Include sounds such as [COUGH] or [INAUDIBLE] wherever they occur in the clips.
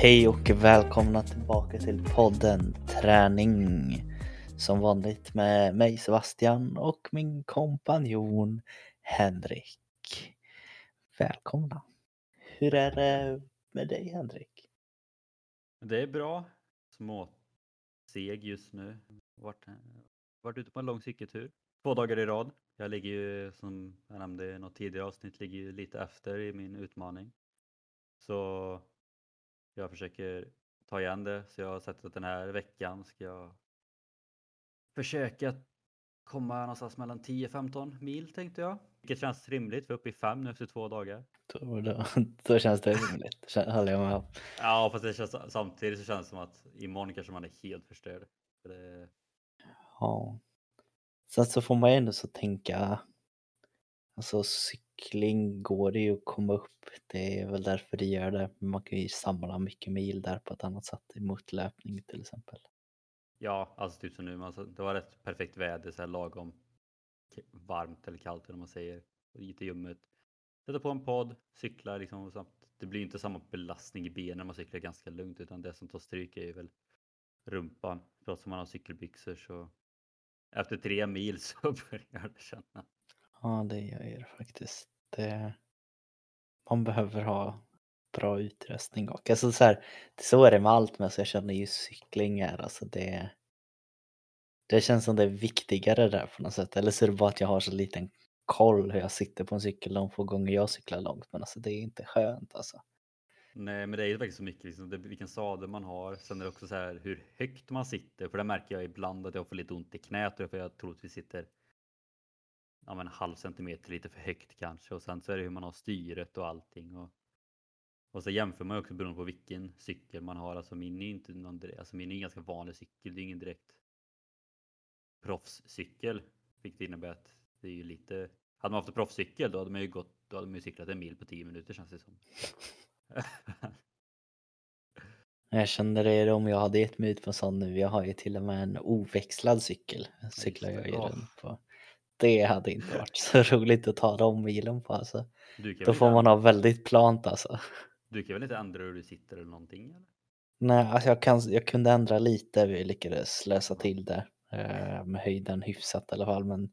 Hej och välkomna tillbaka till podden Träning. Som vanligt med mig Sebastian och min kompanjon Henrik. Välkomna. Hur är det med dig Henrik? Det är bra. Små seg just nu. Vart, varit ute på en lång cykeltur. Två dagar i rad. Jag ligger ju som jag nämnde i något tidigare avsnitt ligger ju lite efter i min utmaning. Så jag försöker ta igen det så jag har sett att den här veckan ska jag försöka komma någonstans mellan 10-15 mil tänkte jag. Vilket känns rimligt, för uppe i fem nu efter två dagar. Då, då, [LAUGHS] då känns det rimligt, håller jag med om. Ja, fast det känns, samtidigt så känns det som att imorgon kanske man är helt förstörd. För det... Ja. Sen så får man ju ändå så tänka, alltså cykling går det ju att komma upp. Det är väl därför det gör det. Man kan ju samla mycket mil där på ett annat sätt emot löpning till exempel. Ja, alltså typ som nu, alltså, det var rätt perfekt väder, så här lagom varmt eller kallt eller vad man säger. Lite ljummet. Sätta på en podd, cykla liksom. Så det blir inte samma belastning i benen när man cyklar ganska lugnt utan det som tar stryk är ju väl rumpan. Trots att man har cykelbyxor så efter tre mil [LAUGHS] så börjar det kännas. Ja, det gör det faktiskt. Det... Man behöver ha bra utrustning och alltså så, här, så är det med allt men så jag känner ju cykling är alltså det det känns som det är viktigare där på något sätt eller så är det bara att jag har så liten koll hur jag sitter på en cykel de få gånger jag cyklar långt men alltså det är inte skönt alltså. Nej men det är ju faktiskt så mycket liksom, det, vilken sadel man har. Sen är det också så här hur högt man sitter för det märker jag ibland att jag får lite ont i knät för jag tror att vi sitter ja, men en halv centimeter lite för högt kanske och sen så är det hur man har styret och allting. Och, och så jämför man också beroende på vilken cykel man har. Alltså min är inte någon, alltså min är en ganska vanlig cykel. Det är ingen direkt proffscykel. Vilket innebär att det är ju lite, hade man haft en proffscykel då hade man ju gått, då hade man ju cyklat en mil på 10 minuter känns det som. [LAUGHS] Jag kände det om jag hade gett mig ut på en sån nu. Jag har ju till och med en oväxlad cykel. Cyklar jag ju runt på. Det hade inte varit så [LAUGHS] roligt att ta de milen på alltså. Då får man ha väldigt plant alltså. Du kan väl inte ändra hur du sitter eller någonting? Eller? Nej, alltså jag, kan, jag kunde ändra lite. Vi lyckades lösa till det eh, med höjden hyfsat i alla fall. Men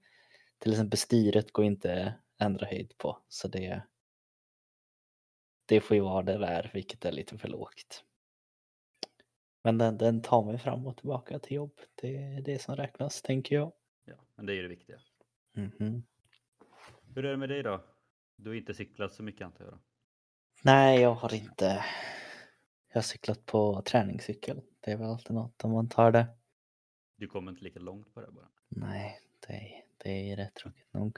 till exempel styret går inte ändra höjd på. Så det, det får ju vara det där, vilket är lite för lågt. Men den, den tar mig fram och tillbaka till jobb. Det är det som räknas, tänker jag. Ja, men det är ju det viktiga. Mm -hmm. Hur är det med dig då? Du har inte cyklat så mycket antar jag? Då? Nej, jag har inte. Jag har cyklat på träningscykel. Det är väl alltid något om man tar det. Du kommer inte lika långt på det bara? Nej, det, det är rätt tråkigt nog.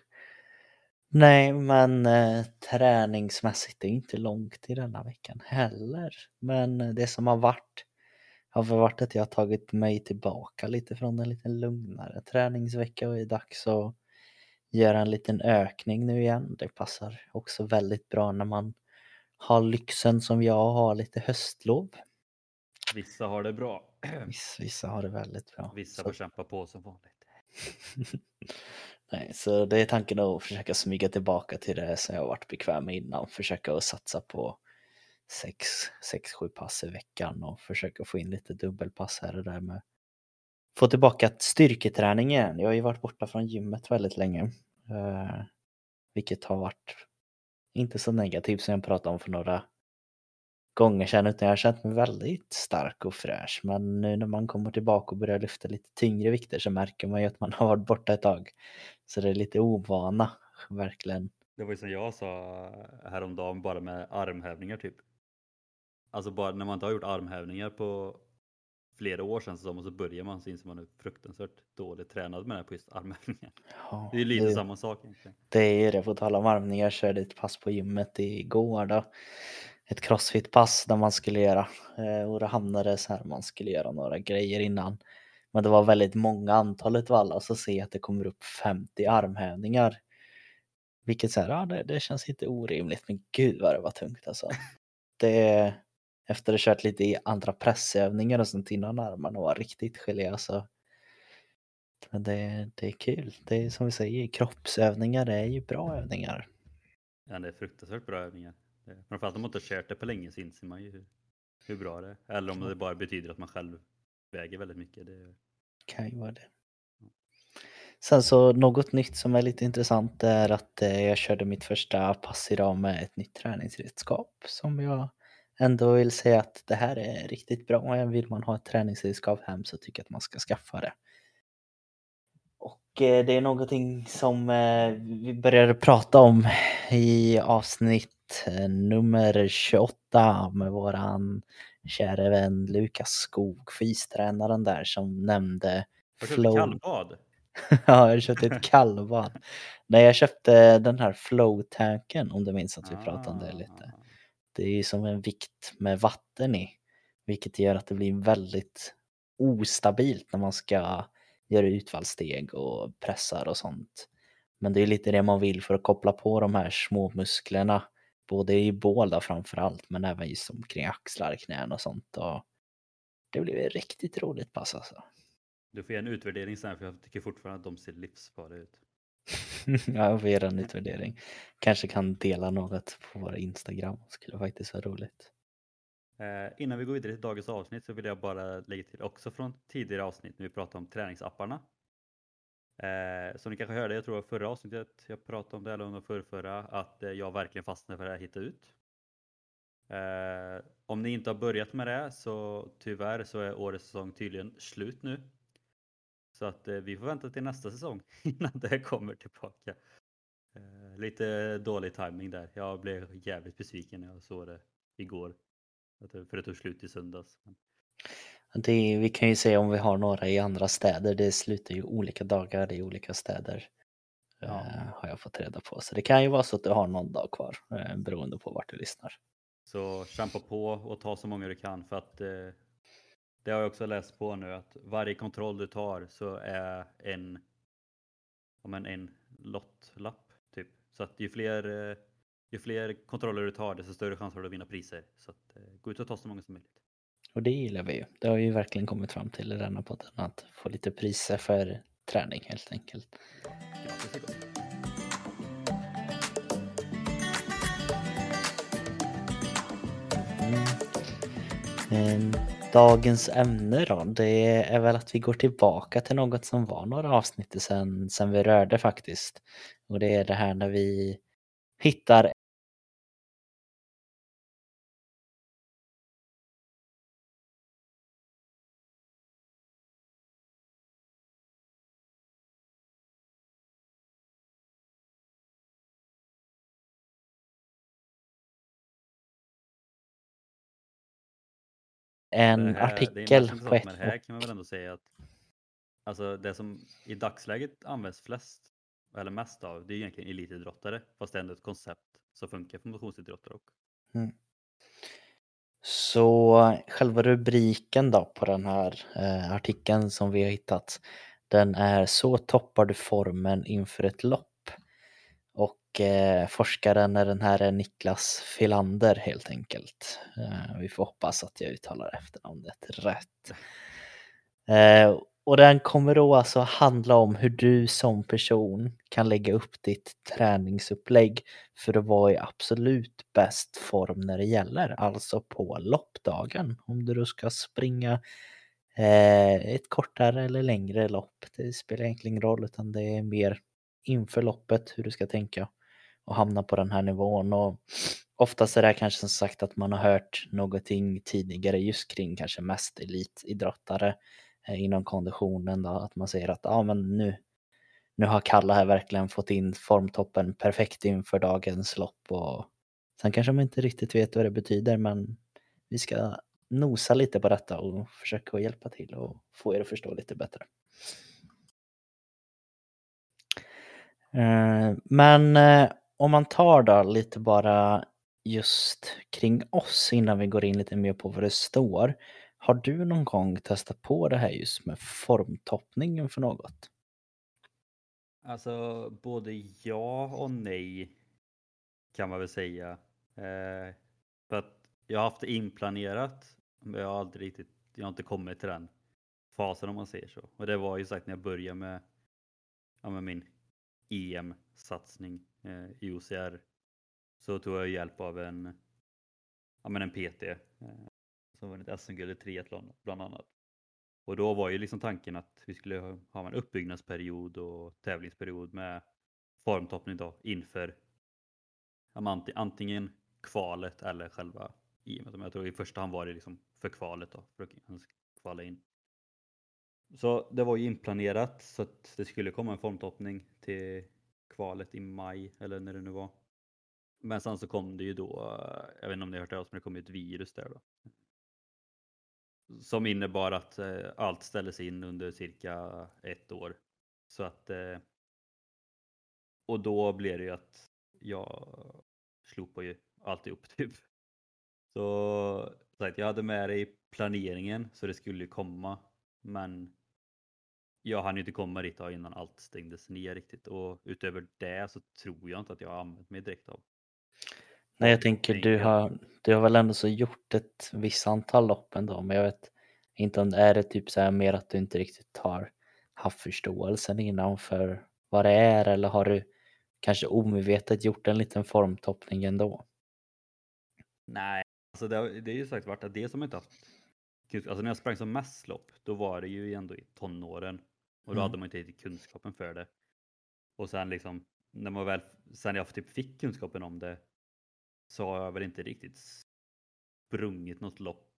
Nej, men eh, träningsmässigt är inte långt i denna veckan heller. Men det som har varit har varit att jag har tagit mig tillbaka lite från en lite lugnare träningsvecka och det är dags att göra en liten ökning nu igen. Det passar också väldigt bra när man har lyxen som jag har lite höstlov. Vissa har det bra. [CLEARS THROAT] Vissa, vissa har det väldigt bra. Vissa får så... kämpa på som vanligt. [LAUGHS] Nej, så det är tanken att försöka smyga tillbaka till det som jag varit bekväm med innan. Försöka att satsa på 6-7 pass i veckan och försöka få in lite dubbelpass här och där med få tillbaka styrketräning igen. Jag har ju varit borta från gymmet väldigt länge. Eh, vilket har varit inte så negativt som jag pratade om för några gånger sedan utan jag har känt mig väldigt stark och fräsch. Men nu när man kommer tillbaka och börjar lyfta lite tyngre vikter så märker man ju att man har varit borta ett tag. Så det är lite ovana, verkligen. Det var ju som jag sa häromdagen bara med armhävningar typ. Alltså bara när man inte har gjort armhävningar på flera år sedan så, så börjar man så inser man hur fruktansvärt dåligt tränad man är på just armhävningar. Ja, det är lite det, samma sak egentligen. Det är det, på tal om armhävningar så är det ett pass på gymmet igår då. Ett crossfit-pass där man skulle göra eh, och det hamnade så här man skulle göra några grejer innan. Men det var väldigt många antalet valla och så ser jag att det kommer upp 50 armhävningar. Vilket så här, ja, det, det känns inte orimligt men gud vad det var tungt alltså. Det, efter att ha kört lite i andra pressövningar och sånt innan armarna var riktigt gelé alltså. Men det, det är kul. Det är som vi säger, kroppsövningar är ju bra övningar. Ja, det är fruktansvärt bra övningar. Framförallt om man inte har kört det på länge så inser man ju hur hur bra det är. Eller om det bara betyder att man själv väger väldigt mycket. Det... Kan ju vara det. Sen så något nytt som är lite intressant är att eh, jag körde mitt första pass idag med ett nytt träningsredskap som jag ändå vill säga att det här är riktigt bra. Vill man ha ett träningsredskap hem så tycker jag att man ska skaffa det. Och eh, det är någonting som eh, vi började prata om i avsnitt eh, nummer 28 med våran kära vän Lukas Skog, fystränaren där som nämnde du köpt kallbad? [LAUGHS] ja, jag köpte ett kallbad. Nej, jag köpte den här flow-tanken om du minns att vi pratade om det lite. Det är ju som en vikt med vatten i, vilket gör att det blir väldigt ostabilt när man ska göra utfallssteg och pressar och sånt. Men det är lite det man vill för att koppla på de här små musklerna, både i båda framför allt, men även just omkring axlar, knän och sånt. Och det blev ett riktigt roligt pass alltså. Du får ge en utvärdering sen för jag tycker fortfarande att de ser livsfarliga ut. [LAUGHS] ja, jag får en utvärdering. Kanske kan dela något på vår Instagram. Skulle faktiskt vara roligt. Eh, innan vi går vidare till dagens avsnitt så vill jag bara lägga till också från tidigare avsnitt när vi pratade om träningsapparna. Eh, som ni kanske hörde, jag tror det var förra avsnittet jag pratade om det, eller om det förrförra, att eh, jag verkligen fastnade för det här Hitta Ut. Eh, om ni inte har börjat med det så tyvärr så är årets säsong tydligen slut nu. Så att eh, vi får vänta till nästa säsong [LAUGHS] innan det kommer tillbaka. Eh, lite dålig timing där. Jag blev jävligt besviken när jag såg det igår. För det tog slut i söndags. Det, vi kan ju se om vi har några i andra städer. Det slutar ju olika dagar i olika städer. Ja. eh, har jag fått reda på. Så det kan ju vara så att du har någon dag kvar beroende på vart du lyssnar. Så kämpa på och ta så många du kan för att eh, det har jag också läst på nu att varje kontroll du tar så är en, ja, men en lottlapp typ. Så att ju fler, eh, ju fler kontroller du tar desto större chans har du att vinna priser. Så att, eh, gå ut och ta så många som möjligt. Och det gillar vi ju. Det har vi ju verkligen kommit fram till i denna podden. Att få lite priser för träning helt enkelt. Grattis är gott. Mm. Dagens ämne då, det är väl att vi går tillbaka till något som var några avsnitt sen, sen vi rörde faktiskt. Och det är det här när vi hittar en Det här- är artikel på ett här kan man väl ändå säga att alltså det som i dagsläget används flest eller mest av det är egentligen elitidrottare fast det är ändå ett koncept som funkar för motionsidrottare också. Så själva rubriken då på den här eh, artikeln som vi har hittat den är Så toppar du formen inför ett lopp. Eh, forskaren är den här är Niklas Filander helt enkelt. Eh, vi får hoppas att jag uttalar efternamnet rätt. Eh, och den kommer då alltså handla om hur du som person kan lägga upp ditt träningsupplägg för att vara i absolut bäst form när det gäller, alltså på loppdagen. Om du då ska springa ett kortare eller längre lopp, det spelar egentligen ingen roll utan det är mer inför loppet hur du ska tänka och hamna på den här nivån. Och oftast är det kanske som sagt att man har hört någonting tidigare just kring kanske mest elitidrottare eh, inom konditionen då, att man säger att ah, men nu, nu har Kalla här verkligen fått in formtoppen perfekt inför dagens lopp och sen kanske man inte riktigt vet vad det betyder men vi ska nosa lite på detta och försöka hjälpa till och få er att förstå lite bättre. Eh, men eh, om man tar då lite bara just kring oss innan vi går in lite mer på vad det står. Har du någon gång testat på det här just med formtoppningen för något? Alltså både ja och nej kan man väl säga. Eh, för att jag har haft det inplanerat men jag har aldrig riktigt, jag har inte kommit till den fasen om man säger så. Och det var ju sagt när jag började med, ja, med min EM-satsning Eh, i OCR så tog jag hjälp av en, ja, men en PT eh, som vunnit SM-guld i triathlon bland annat. Och då var ju liksom tanken att vi skulle ha en uppbyggnadsperiod och tävlingsperiod med formtoppning då inför antingen kvalet eller själva EM. Jag tror i första hand var det liksom för kvalet då, för att kvala in. Så det var ju inplanerat så att det skulle komma en formtoppning till kvalet i maj eller när det nu var. Men sen så kom det ju då, jag vet inte om ni har hört det, men det kom ju ett virus där då. Som innebar att eh, allt ställdes in under cirka ett år. Så att eh, och då blev det ju att jag slopade ju alltihop [LAUGHS] typ. Så sagt, jag hade med det i planeringen så det skulle komma. Men jag hann inte komma dit innan allt stängdes ner riktigt och utöver det så tror jag inte att jag har använt mig direkt av. Nej, jag tänker du har, du har väl ändå så gjort ett visst antal lopp ändå, men jag vet inte om det är det typ så här mer att du inte riktigt har haft förståelsen innan för vad det är eller har du kanske omedvetet gjort en liten formtoppning ändå? Nej, alltså det, har, det är ju sagt varit att det som inte haft Alltså när jag sprang som mest lopp, då var det ju ändå i tonåren och då mm. hade man inte riktigt kunskapen för det. Och sen liksom, när man väl, sen jag typ fick kunskapen om det så har jag väl inte riktigt sprungit något lopp.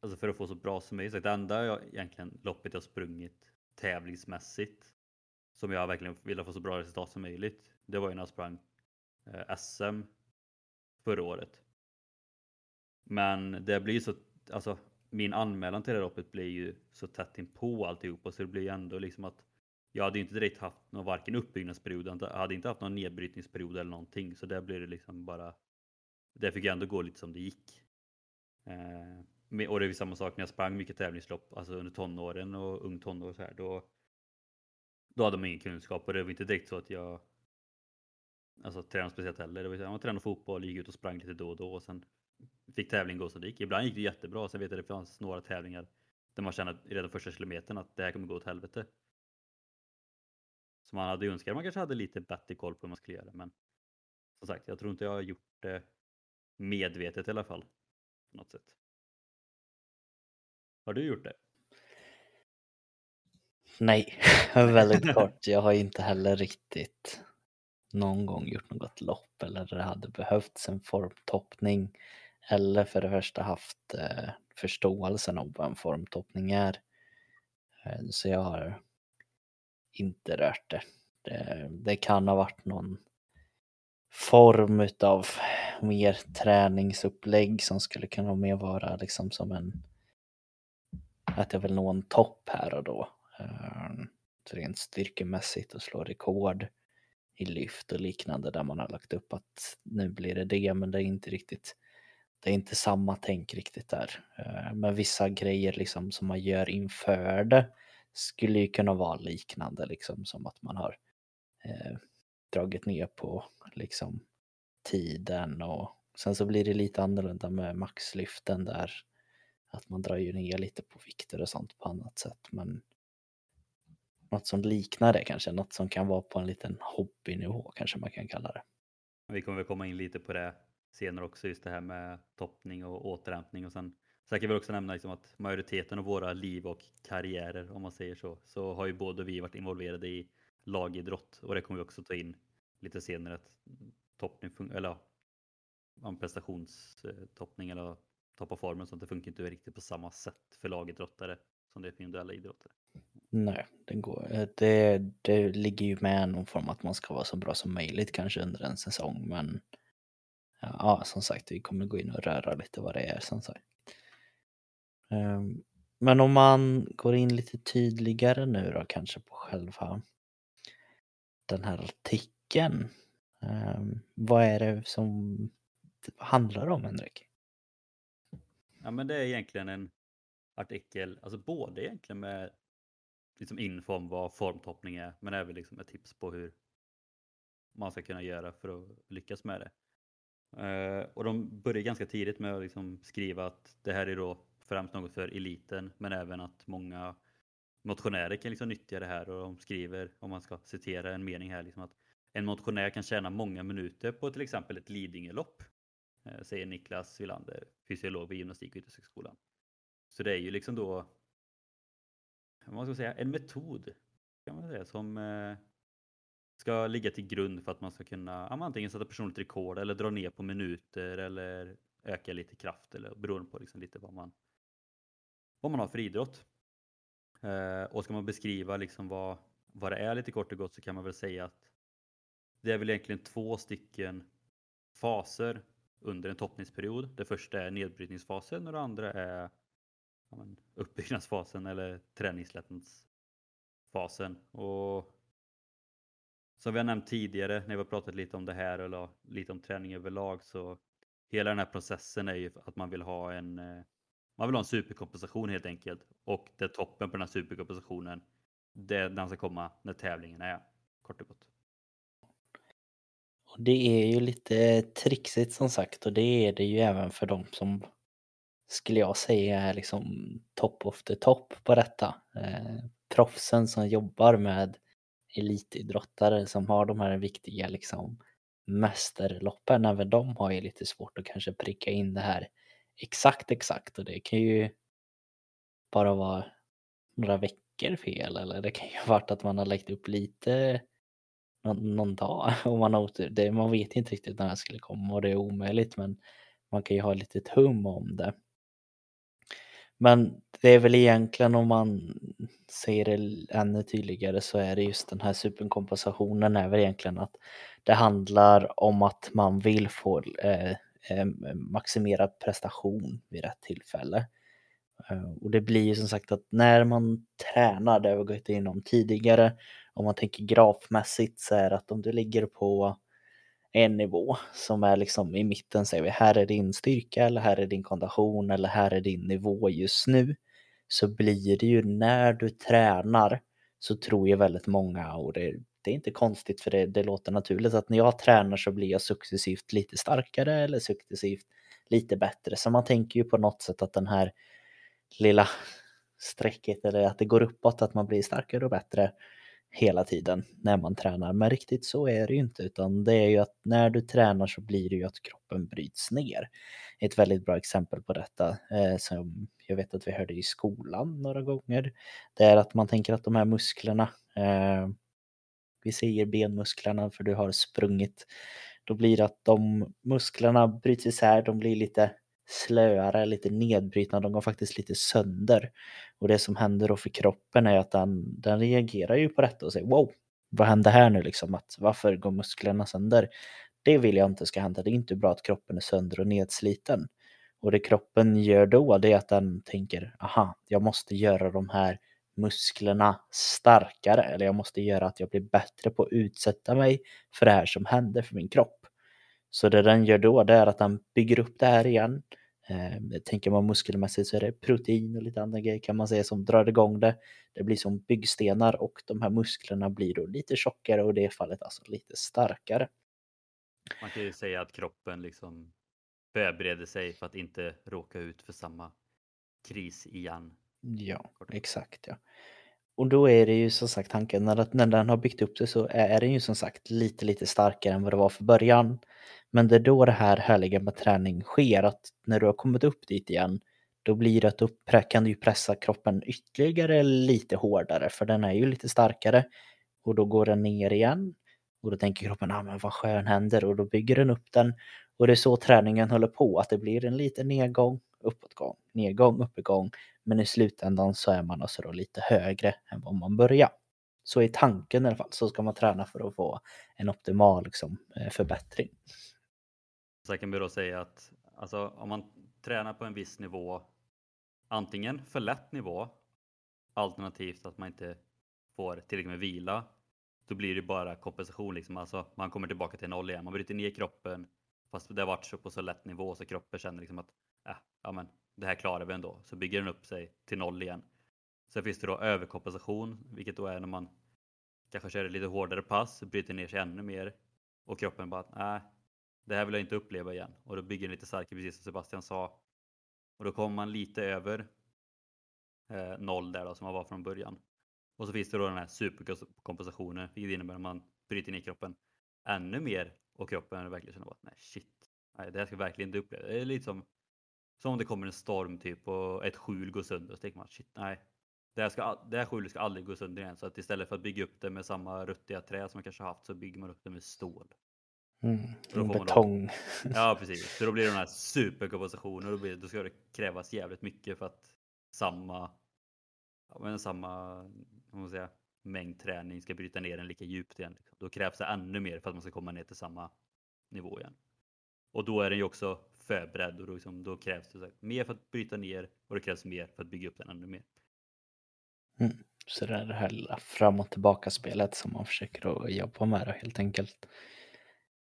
Alltså för att få så bra som möjligt. Det enda jag, egentligen loppet jag sprungit tävlingsmässigt som jag verkligen ville få så bra resultat som möjligt. Det var ju när jag sprang eh, SM förra året. Men det blir så, alltså min anmälan till det loppet blir ju så tätt inpå alltihopa så det blir ju ändå liksom att jag hade inte direkt haft någon varken uppbyggnadsperiod, jag hade inte haft någon nedbrytningsperiod eller någonting så där blir det liksom bara det fick jag ändå gå lite som det gick. Eh, och det är samma sak när jag sprang mycket tävlingslopp, alltså under tonåren och ung tonår så här, då, då hade man ingen kunskap och det var inte direkt så att jag alltså, tränade speciellt heller. Det var man tränade fotboll, gick ut och sprang lite då och då och sen fick tävlingen gå som det gick. Ibland gick det jättebra, sen vet jag det fanns några tävlingar där man kände redan första kilometern att det här kommer gå åt helvete. Så man hade önskat att man kanske hade lite bättre koll på hur man skulle göra. Men som sagt, jag tror inte jag har gjort det medvetet i alla fall. På något sätt. Har du gjort det? Nej, [LAUGHS] väldigt [LAUGHS] kort. Jag har inte heller riktigt någon gång gjort något lopp eller det hade behövts en formtoppning eller för det första haft eh, förståelsen om vad en formtoppning är. Eh, så jag har inte rört det. det. det. kan ha varit någon form utav mer träningsupplägg som skulle kunna mer vara liksom som en att jag vill nå en topp här och då. Eh, rent styrkemässigt och slå rekord i lyft och liknande där man har lagt upp att nu blir det det men det är inte riktigt det är inte samma tänk riktigt där. Eh, men vissa grejer liksom som man gör inför det skulle ju kunna vara liknande liksom som att man har eh, dragit ner på liksom tiden och sen så blir det lite annorlunda med maxlyften där att man drar ju ner lite på vikter och sånt på annat sätt men något som liknar det kanske, något som kan vara på en liten hobbynivå kanske man kan kalla det. Vi kommer väl komma in lite på det senare också, just det här med toppning och återhämtning och sen Sen kan vi också nämna liksom att majoriteten av våra liv och karriärer, om man säger så, så har ju både vi varit involverade i lagidrott och det kommer vi också ta in lite senare att toppning, eller ja, prestationstoppning eller toppa formen så att det funkar inte riktigt på samma sätt för lagidrottare som det är för individuella idrottare. Nej, det, går, det, det ligger ju med någon form att man ska vara så bra som möjligt kanske under en säsong men ja, som sagt vi kommer gå in och röra lite vad det är som sagt. Ehm, men om man går in lite tydligare nu då kanske på själva den här artikeln. Ehm, vad är det som handlar om Henrik? Ja men det är egentligen en artikel, alltså både egentligen med liksom info om vad formtoppning är men även liksom ett tips på hur man ska kunna göra för att lyckas med det. Eh, och de börjar ganska tidigt med att liksom skriva att det här är då främst något för eliten men även att många motionärer kan liksom nyttja det här och de skriver, om man ska citera en mening här, liksom att en motionär kan tjäna många minuter på till exempel ett Lidingölopp. Eh, säger Niklas Wilander, fysiolog vid Gymnastik och idrottshögskolan. Så det är ju liksom då, vad ska man säga, en metod kan man säga som eh, ska ligga till grund för att man ska kunna ja, antingen sätta personligt rekord eller dra ner på minuter eller öka lite kraft eller beroende på liksom lite vad man, vad man har för idrott. Eh, och ska man beskriva liksom vad, vad det är lite kort och gott så kan man väl säga att det är väl egentligen två stycken faser under en toppningsperiod. Det första är nedbrytningsfasen och det andra är ja, uppbyggnadsfasen eller träningslättnadsfasen. Och som vi har nämnt tidigare när vi har pratat lite om det här eller lite om träning överlag så hela den här processen är ju att man vill ha en eh, man vill ha en superkompensation helt enkelt och det är toppen på den här superkompensationen det, den ska komma när tävlingen är kort och gott. Och det är ju lite trixigt som sagt och det är det ju även för dem som skulle jag säga är liksom top of the top på detta. Eh, proffsen som jobbar med elitidrottare som har de här viktiga liksom mästerloppen, även de har ju lite svårt att kanske pricka in det här exakt exakt och det kan ju bara vara några veckor fel eller det kan ju [LAUGHS] ha varit att man har lagt upp lite någon, någon dag [LAUGHS] och man har otur. Det, man vet inte riktigt när det skulle komma och det är omöjligt men man kan ju ha lite hum om det. Men det är väl egentligen om man säger det ännu tydligare så är det just den här superkompensationen är väl egentligen att det handlar om att man vill få eh, eh maximerad prestation vid rätt tillfälle. Eh, och det blir ju som sagt att när man tränar, det har vi gått igenom tidigare, om man tänker grafmässigt så är det att om du ligger på en nivå som är liksom i mitten säger vi här är din styrka eller här är din kondition eller här är din nivå just nu. Så blir det ju när du tränar så tror ju väldigt många och det, det är inte konstigt för det, det låter naturligt att när jag tränar så blir jag successivt lite starkare eller successivt lite bättre. Så man tänker ju på något sätt att den här lilla [LAUGHS] strecket eller att det går uppåt, att man blir starkare och bättre hela tiden när man tränar. Men riktigt så är det ju inte, utan det är ju att när du tränar så blir det ju att kroppen bryts ner. Ett väldigt bra exempel på detta eh, som jag vet att vi hörde i skolan några gånger. Det är att man tänker att de här musklerna, eh, vi säger benmusklerna för du har sprungit, då blir det att de musklerna bryts isär, de blir lite slöare, lite nedbrytna, de går faktiskt lite sönder. Och det som händer då för kroppen är att den, den reagerar ju på detta och säger wow, vad händer här nu liksom? Att, varför går musklerna sönder? Det vill jag inte ska hända. Det är inte bra att kroppen är sönder och nedsliten. Och det kroppen gör då det är att den tänker, aha, jag måste göra de här musklerna starkare eller jag måste göra att jag blir bättre på att utsätta mig för det här som händer för min kropp. Så det den gör då det är att den bygger upp det här igen. Eh, tänker man muskelmässigt så är det protein och lite andra grejer kan man säga som drar igång det. Det blir som byggstenar och de här musklerna blir då lite tjockare och i det fallet alltså lite starkare. Man kan ju säga att kroppen liksom förbereder sig för att inte råka ut för samma kris igen. Ja, exakt ja. Och då är det ju som sagt tanken när, när den har byggt upp det så är den ju som sagt lite lite starkare än vad det var för början. Men det är då det här härliga med träning sker, att när du har kommit upp dit igen, då blir det att då kan du ju pressa kroppen ytterligare lite hårdare, för den är ju lite starkare. Och då går den ner igen. Och då tänker kroppen, ah, men vad skön händer? Och då bygger den upp den. Och det är så träningen håller på, att det blir en liten nedgång, uppåtgång, nedgång, uppgång. Men i slutändan så är man alltså då lite högre än vad man börjar. Så i tanken i alla fall så ska man träna för att få en optimal liksom, eh, förbättring. Så jag kan då säga att alltså, om man tränar på en viss nivå, antingen för lätt nivå, alternativt att man inte får tillräckligt med vila, då blir det bara kompensation. Liksom. Alltså, man kommer tillbaka till noll igen. Man bryter ner kroppen, fast det har varit så på så lätt nivå så kroppen känner liksom att äh, ja, men, det här klarar vi ändå. Så bygger den upp sig till noll igen. Sen finns det då överkompensation, vilket då är när man kanske kör ett lite hårdare pass, bryter ner sig ännu mer och kroppen bara, nej, det här vill jag inte uppleva igen. Och då bygger den lite starkare, precis som Sebastian sa. Och då kommer man lite över eh, noll där då, som man var från början. Och så finns det då den här superkompensationen, vilket innebär att man bryter ner kroppen ännu mer och kroppen verkligen känner att nej shit, nej, det här ska jag verkligen inte uppleva. Det är lite som, som om det kommer en storm typ och ett skjul går sönder. Så tänker man shit, nej. Det här, ska, det här skjulet ska aldrig gå sönder igen. Så att istället för att bygga upp det med samma ruttiga trä som man kanske haft så bygger man upp det med stål. Mm. Då Betong. Ja precis, så då blir det den här superkompensationen och då, blir, då ska det krävas jävligt mycket för att samma, ja, men samma man säga, mängd träning ska bryta ner den lika djupt igen. Liksom. Då krävs det ännu mer för att man ska komma ner till samma nivå igen. Och då är den ju också förberedd och då, liksom, då krävs det så här, mer för att bryta ner och det krävs mer för att bygga upp den ännu mer. Mm. Så det är det här lilla fram och tillbaka spelet som man försöker att jobba med då, helt enkelt.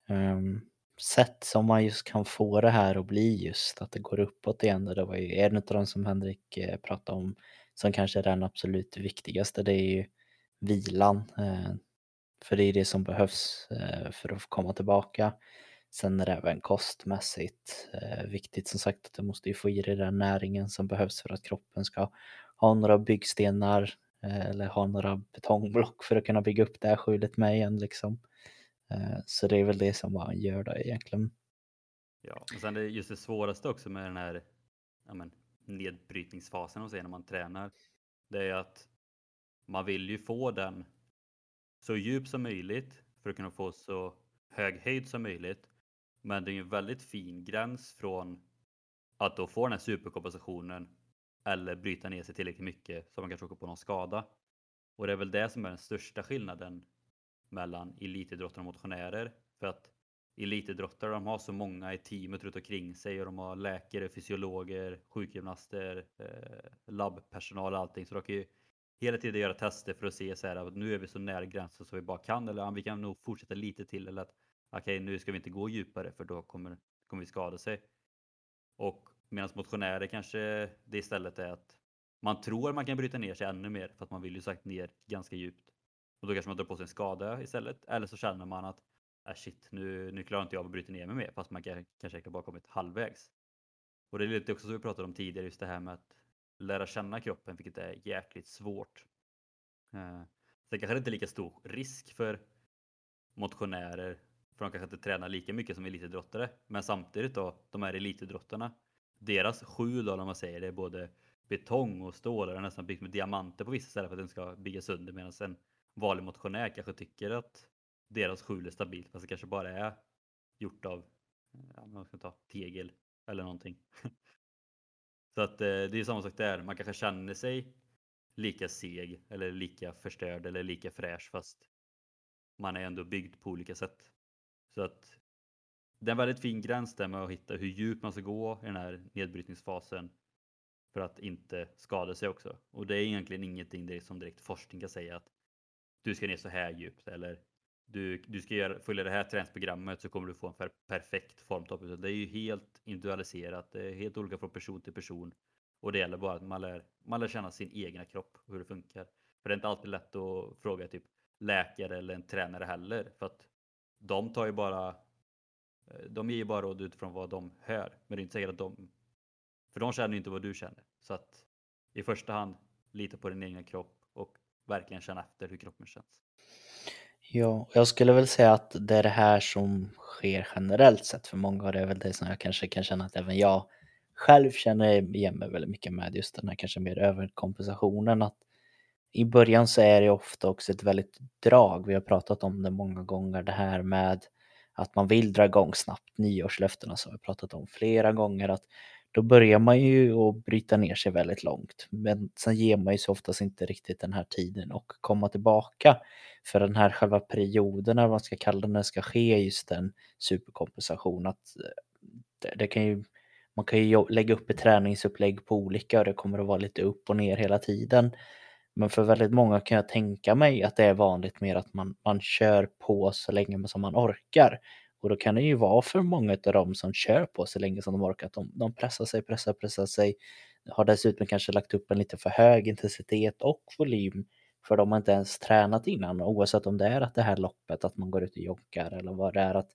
Um, sätt som man just kan få det här att bli just att det går uppåt igen. Och det var ju en av de som Henrik eh, pratade om som kanske är den absolut viktigaste. Det är ju vilan. Eh, för det är det som behövs eh, för att få komma tillbaka. Sen är det även kostmässigt eh, viktigt som sagt att du måste ju få i dig den näringen som behövs för att kroppen ska ha några byggstenar eh, eller ha några betongblock för att kunna bygga upp det här skjulet med igen liksom. Eh, Så det är väl det som man gör då egentligen. Ja, och sen det just det svåraste också med den här ja, men, nedbrytningsfasen och när man tränar. Det är att man vill ju få den så djup som möjligt för att kunna få så hög höjd som möjligt. Men det är ju en väldigt fin gräns från att då få den här superkompensationen eller bryta ner sig tillräckligt mycket så man kanske åker på någon skada. Och det är väl det som är den största skillnaden mellan elitidrottare och motionärer. För att elitidrottare de har så många i teamet runt omkring sig och de har läkare, fysiologer, sjukgymnaster, eh, labbpersonal och allting. Så de kan ju hela tiden göra tester för att se så här att nu är vi så nära gränsen så vi bara kan eller vi kan nog fortsätta lite till eller att okej okay, nu ska vi inte gå djupare för då kommer, kommer vi skada sig. Och medan motionärer kanske det istället är att man tror man kan bryta ner sig ännu mer för att man vill ju sagt ner ganska djupt. Och då kanske man drar på sig en skada istället. Eller så känner man att äh, shit, nu, nu klarar inte jag att bryta ner mig mer fast man kan, kanske bara kommit halvvägs. Och det är lite också som vi pratade om tidigare, just det här med att lära känna kroppen, vilket är jäkligt svårt. Eh, sen kanske det inte är lika stor risk för motionärer, för de kanske inte tränar lika mycket som elitidrottare. Men samtidigt då, de här elitidrottarna, deras skjul då, om man säger det är både betong och stål, eller nästan byggt med diamanter på vissa ställen för att den ska byggas sönder medan en vanlig motionär kanske tycker att deras skjul är stabilt fast det kanske bara är gjort av ja, man ska ta tegel eller någonting. [LAUGHS] Så att eh, det är samma sak där. Man kanske känner sig lika seg eller lika förstörd eller lika fräsch fast man är ändå byggd på olika sätt. Så att det är en väldigt fin gräns där med att hitta hur djupt man ska gå i den här nedbrytningsfasen för att inte skada sig också. Och det är egentligen ingenting direkt som direkt forskning kan säga att du ska ner så här djupt eller du, du ska göra, följa det här träningsprogrammet så kommer du få en per, perfekt formtopp. Det är ju helt individualiserat, det är helt olika från person till person. Och det gäller bara att man lär, man lär känna sin egna kropp och hur det funkar. För det är inte alltid lätt att fråga typ läkare eller en tränare heller. För att de tar ju bara eh, de ger ju bara råd utifrån vad de hör. Men det är inte säkert att de för de känner ju inte vad du känner. Så att i första hand lita på din egna kropp och verkligen känna efter hur kroppen känns. Ja, jag skulle väl säga att det är det här som sker generellt sett för många och det är väl det som jag kanske kan känna att även jag själv känner igen mig väldigt mycket med just den här kanske mer överkompensationen att i början så är det ofta också ett väldigt drag. Vi har pratat om det många gånger det här med att man vill dra igång snabbt. Nyårslöftena så har vi pratat om flera gånger att då börjar man ju att bryta ner sig väldigt långt. Men sen ger man ju sig oftast inte riktigt den här tiden och komma tillbaka. För den här själva perioden, eller vad man ska kalla den, när det ska ske just en superkompensation. Att eh, det, det kan ju, man kan ju lägga upp ett träningsupplägg på olika och det kommer att vara lite upp och ner hela tiden. Men för väldigt många kan jag tänka mig att det är vanligt mer att man, man kör på så länge som man orkar. Och då kan det ju vara för många av dem som kör på så länge som de orkar att de, de pressar sig, pressar, pressar sig. Har dessutom kanske lagt upp en lite för hög intensitet och volym för de har inte ens tränat innan oavsett om det är att det här loppet att man går ut och joggar eller vad det är att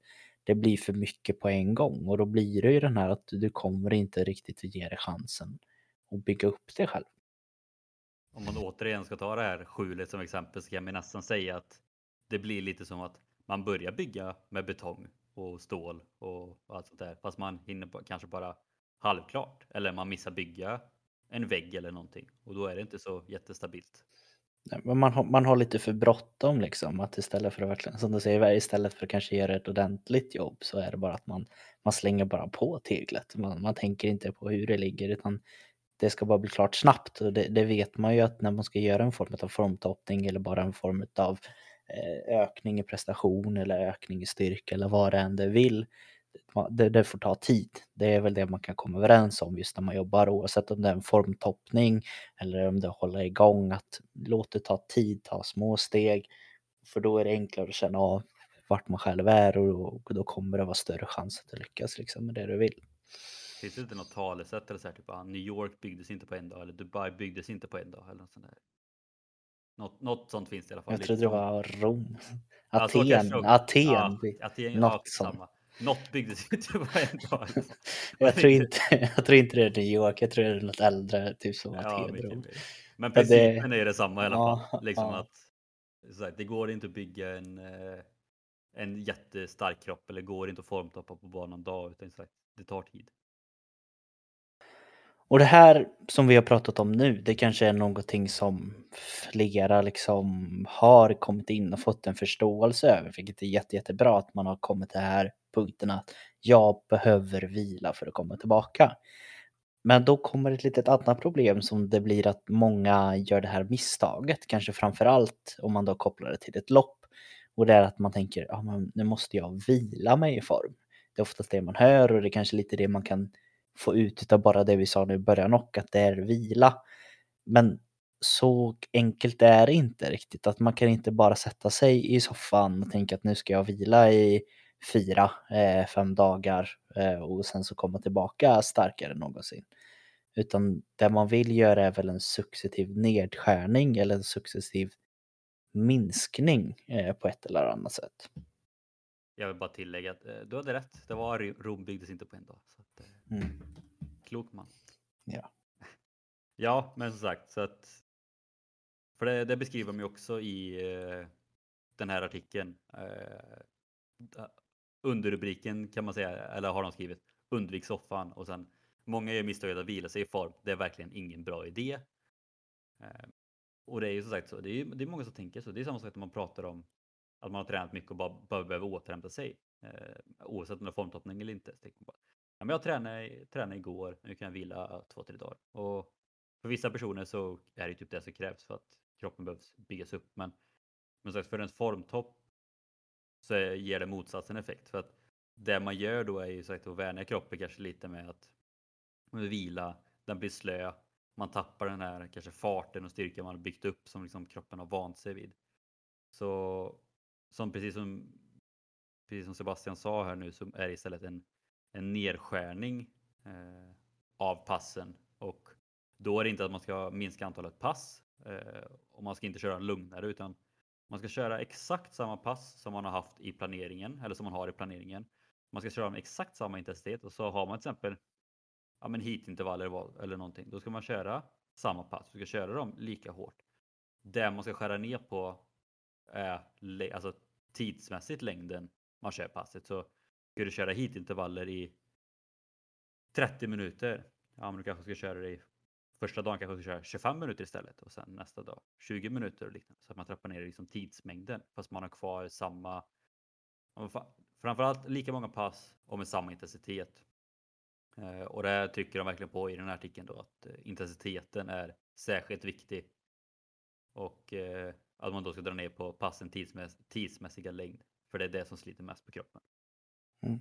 det blir för mycket på en gång och då blir det ju den här att du kommer inte riktigt att ge dig chansen att bygga upp dig själv. Om man återigen ska ta det här skjulet som exempel så kan man nästan säga att det blir lite som att man börjar bygga med betong och stål och allt sånt där. Fast man hinner på, kanske bara halvklart eller man missar bygga en vägg eller någonting och då är det inte så jättestabilt. Men man har, man har lite för bråttom liksom. Att istället för att verkligen, som du säger, istället för att kanske göra ett ordentligt jobb så är det bara att man, man slänger bara på teglet. Man, man tänker inte på hur det ligger utan det ska bara bli klart snabbt. Och det, det vet man ju att när man ska göra en form av formtoppning eller bara en form av eh, ökning i prestation eller ökning i styrka eller vad det än det vill det, det, får ta tid. Det är väl det man kan komma överens om just när man jobbar oavsett om det är en formtoppning eller om det är att hålla igång. Att låt det ta tid, ta små steg. För då är det enklare att känna av vart man själv är och då kommer det vara större chans att lyckas liksom med det du vill. Finns det inte något talesätt eller så här, typ ah, New York byggdes inte på en dag eller Dubai byggdes inte på en dag eller något sånt där? Något, något sånt finns det i alla fall. Jag trodde det var Rom. Aten, ja, Aten. Ja, Aten något ja, sånt. Samma. Något byggdes inte på en dag. [LAUGHS] jag, tror inte, [LAUGHS] jag tror inte det är New York, jag tror det är något äldre, typ som ja, Aten. Men principen det... är detsamma i alla fall. Ja, liksom ja. Att, så det går inte att bygga en, eh, en jättestark kropp eller går inte att formtoppa på bara någon dag utan så det tar tid. Och det här som vi har pratat om nu, det kanske är någonting som flera liksom har kommit in och fått en förståelse över, vilket är jätte, jättebra att man har kommit till den här punkten att jag behöver vila för att komma tillbaka. Men då kommer ett litet annat problem som det blir att många gör det här misstaget, kanske framför allt om man då kopplar det till ett lopp. Och det är att man tänker, ja men nu måste jag vila mig i form. Det är oftast det man hör och det är kanske lite det man kan få ut av bara det vi sa nu i början och att det är vila. Men så enkelt är det inte riktigt. Att man kan inte bara sätta sig i soffan och tänka att nu ska jag vila i fyra, eh, fem dagar eh, och sen så komma tillbaka starkare än någonsin. Utan det man vill göra är väl en successiv nedskärning eller en successiv minskning eh, på ett eller annat sätt. Jag vill bara tillägga att eh, du hade rätt. Det var Rom byggdes inte på en dag. Så mm. Klok man. Ja. Ja, men som sagt så att. För det, det beskriver de ju också i den här artikeln underrubriken kan man säga, eller har de skrivit undvik soffan och sen många gör misstaget att vila sig i form. Det är verkligen ingen bra idé. Eh, och det är ju som sagt så, det är, det är många som tänker så. Det är samma sak när man pratar om att man har tränat mycket och bara, bara behöver återhämta sig. Eh, oavsett om det är formtoppning eller inte. Så bara, ja, men jag tränade, tränade igår, nu kan jag vila två, tre dagar. Och för vissa personer så är det typ det som krävs för att kroppen behövs byggas upp. Men, men sagt, för en formtopp så ger det motsatsen effekt. För att det man gör då är ju sagt att vänja kroppen kanske lite med att med vila, den blir slö, man tappar den här kanske farten och styrkan man har byggt upp som liksom kroppen har vant sig vid. Så som precis som, precis som Sebastian sa här nu så är det istället en, en nedskärning eh, av passen och då är det inte att man ska minska antalet pass eh, och man ska inte köra lugnare utan man ska köra exakt samma pass som man har haft i planeringen eller som man har i planeringen. Man ska köra med exakt samma intensitet och så har man till exempel ja, men heatintervaller eller någonting. Då ska man köra samma pass. Du ska köra dem lika hårt. Det man ska skära ner på är alltså tidsmässigt längden man kör passet. Så ska du köra hitintervaller i 30 minuter. Ja, men du kanske ska köra det i Första dagen kanske du ska köra 25 minuter istället och sen nästa dag 20 minuter och liknande. Så att man trappar ner liksom tidsmängden fast man har kvar samma, framförallt lika många pass och med samma intensitet. Eh, och det trycker de verkligen på i den här artikeln då att eh, intensiteten är särskilt viktig. Och eh, att man då ska dra ner på passen tidsmäss tidsmässiga längd. För det är det som sliter mest på kroppen. Mm.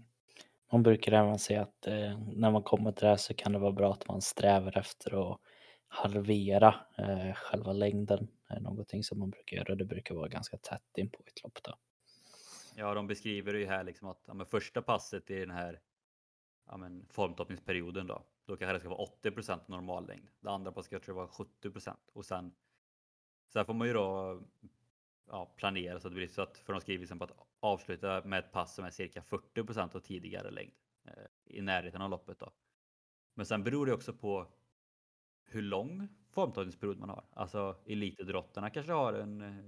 Man brukar även säga att eh, när man kommer till det här så kan det vara bra att man strävar efter att halvera eh, själva längden. Det är någonting som man brukar göra. Det brukar vara ganska tätt in på ett lopp. Då. Ja, de beskriver ju här liksom att ja, första passet i den här ja, men, formtoppningsperioden då, då kanske det ska vara 80% normallängd. Det andra passet ska vara 70% och sen, sen får man ju då ja, planera så att det blir så att, för de skriver liksom att avsluta med ett pass som är cirka 40% av tidigare längd eh, i närheten av loppet då. Men sen beror det också på hur lång formtagningsperiod man har. Alltså elitidrottarna kanske har en, eh,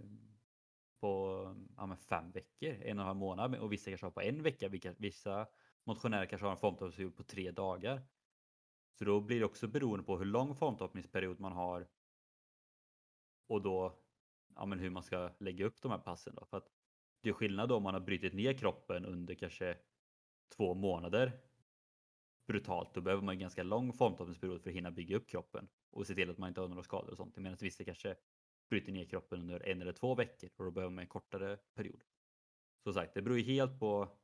på ja, men fem veckor, en och en halv månad och vissa kanske har på en vecka. Vissa motionärer kanske har en formtoppningsperiod på tre dagar. Så då blir det också beroende på hur lång formtoppningsperiod man har och då ja, men hur man ska lägga upp de här passen. Då. För att det är skillnad då om man har brutit ner kroppen under kanske två månader brutalt. Då behöver man en ganska lång formtoppningsperiod för att hinna bygga upp kroppen och se till att man inte har några skador och sånt. Medan vissa kanske bryter ner kroppen under en eller två veckor och då behöver man en kortare period. Som sagt, det beror ju helt på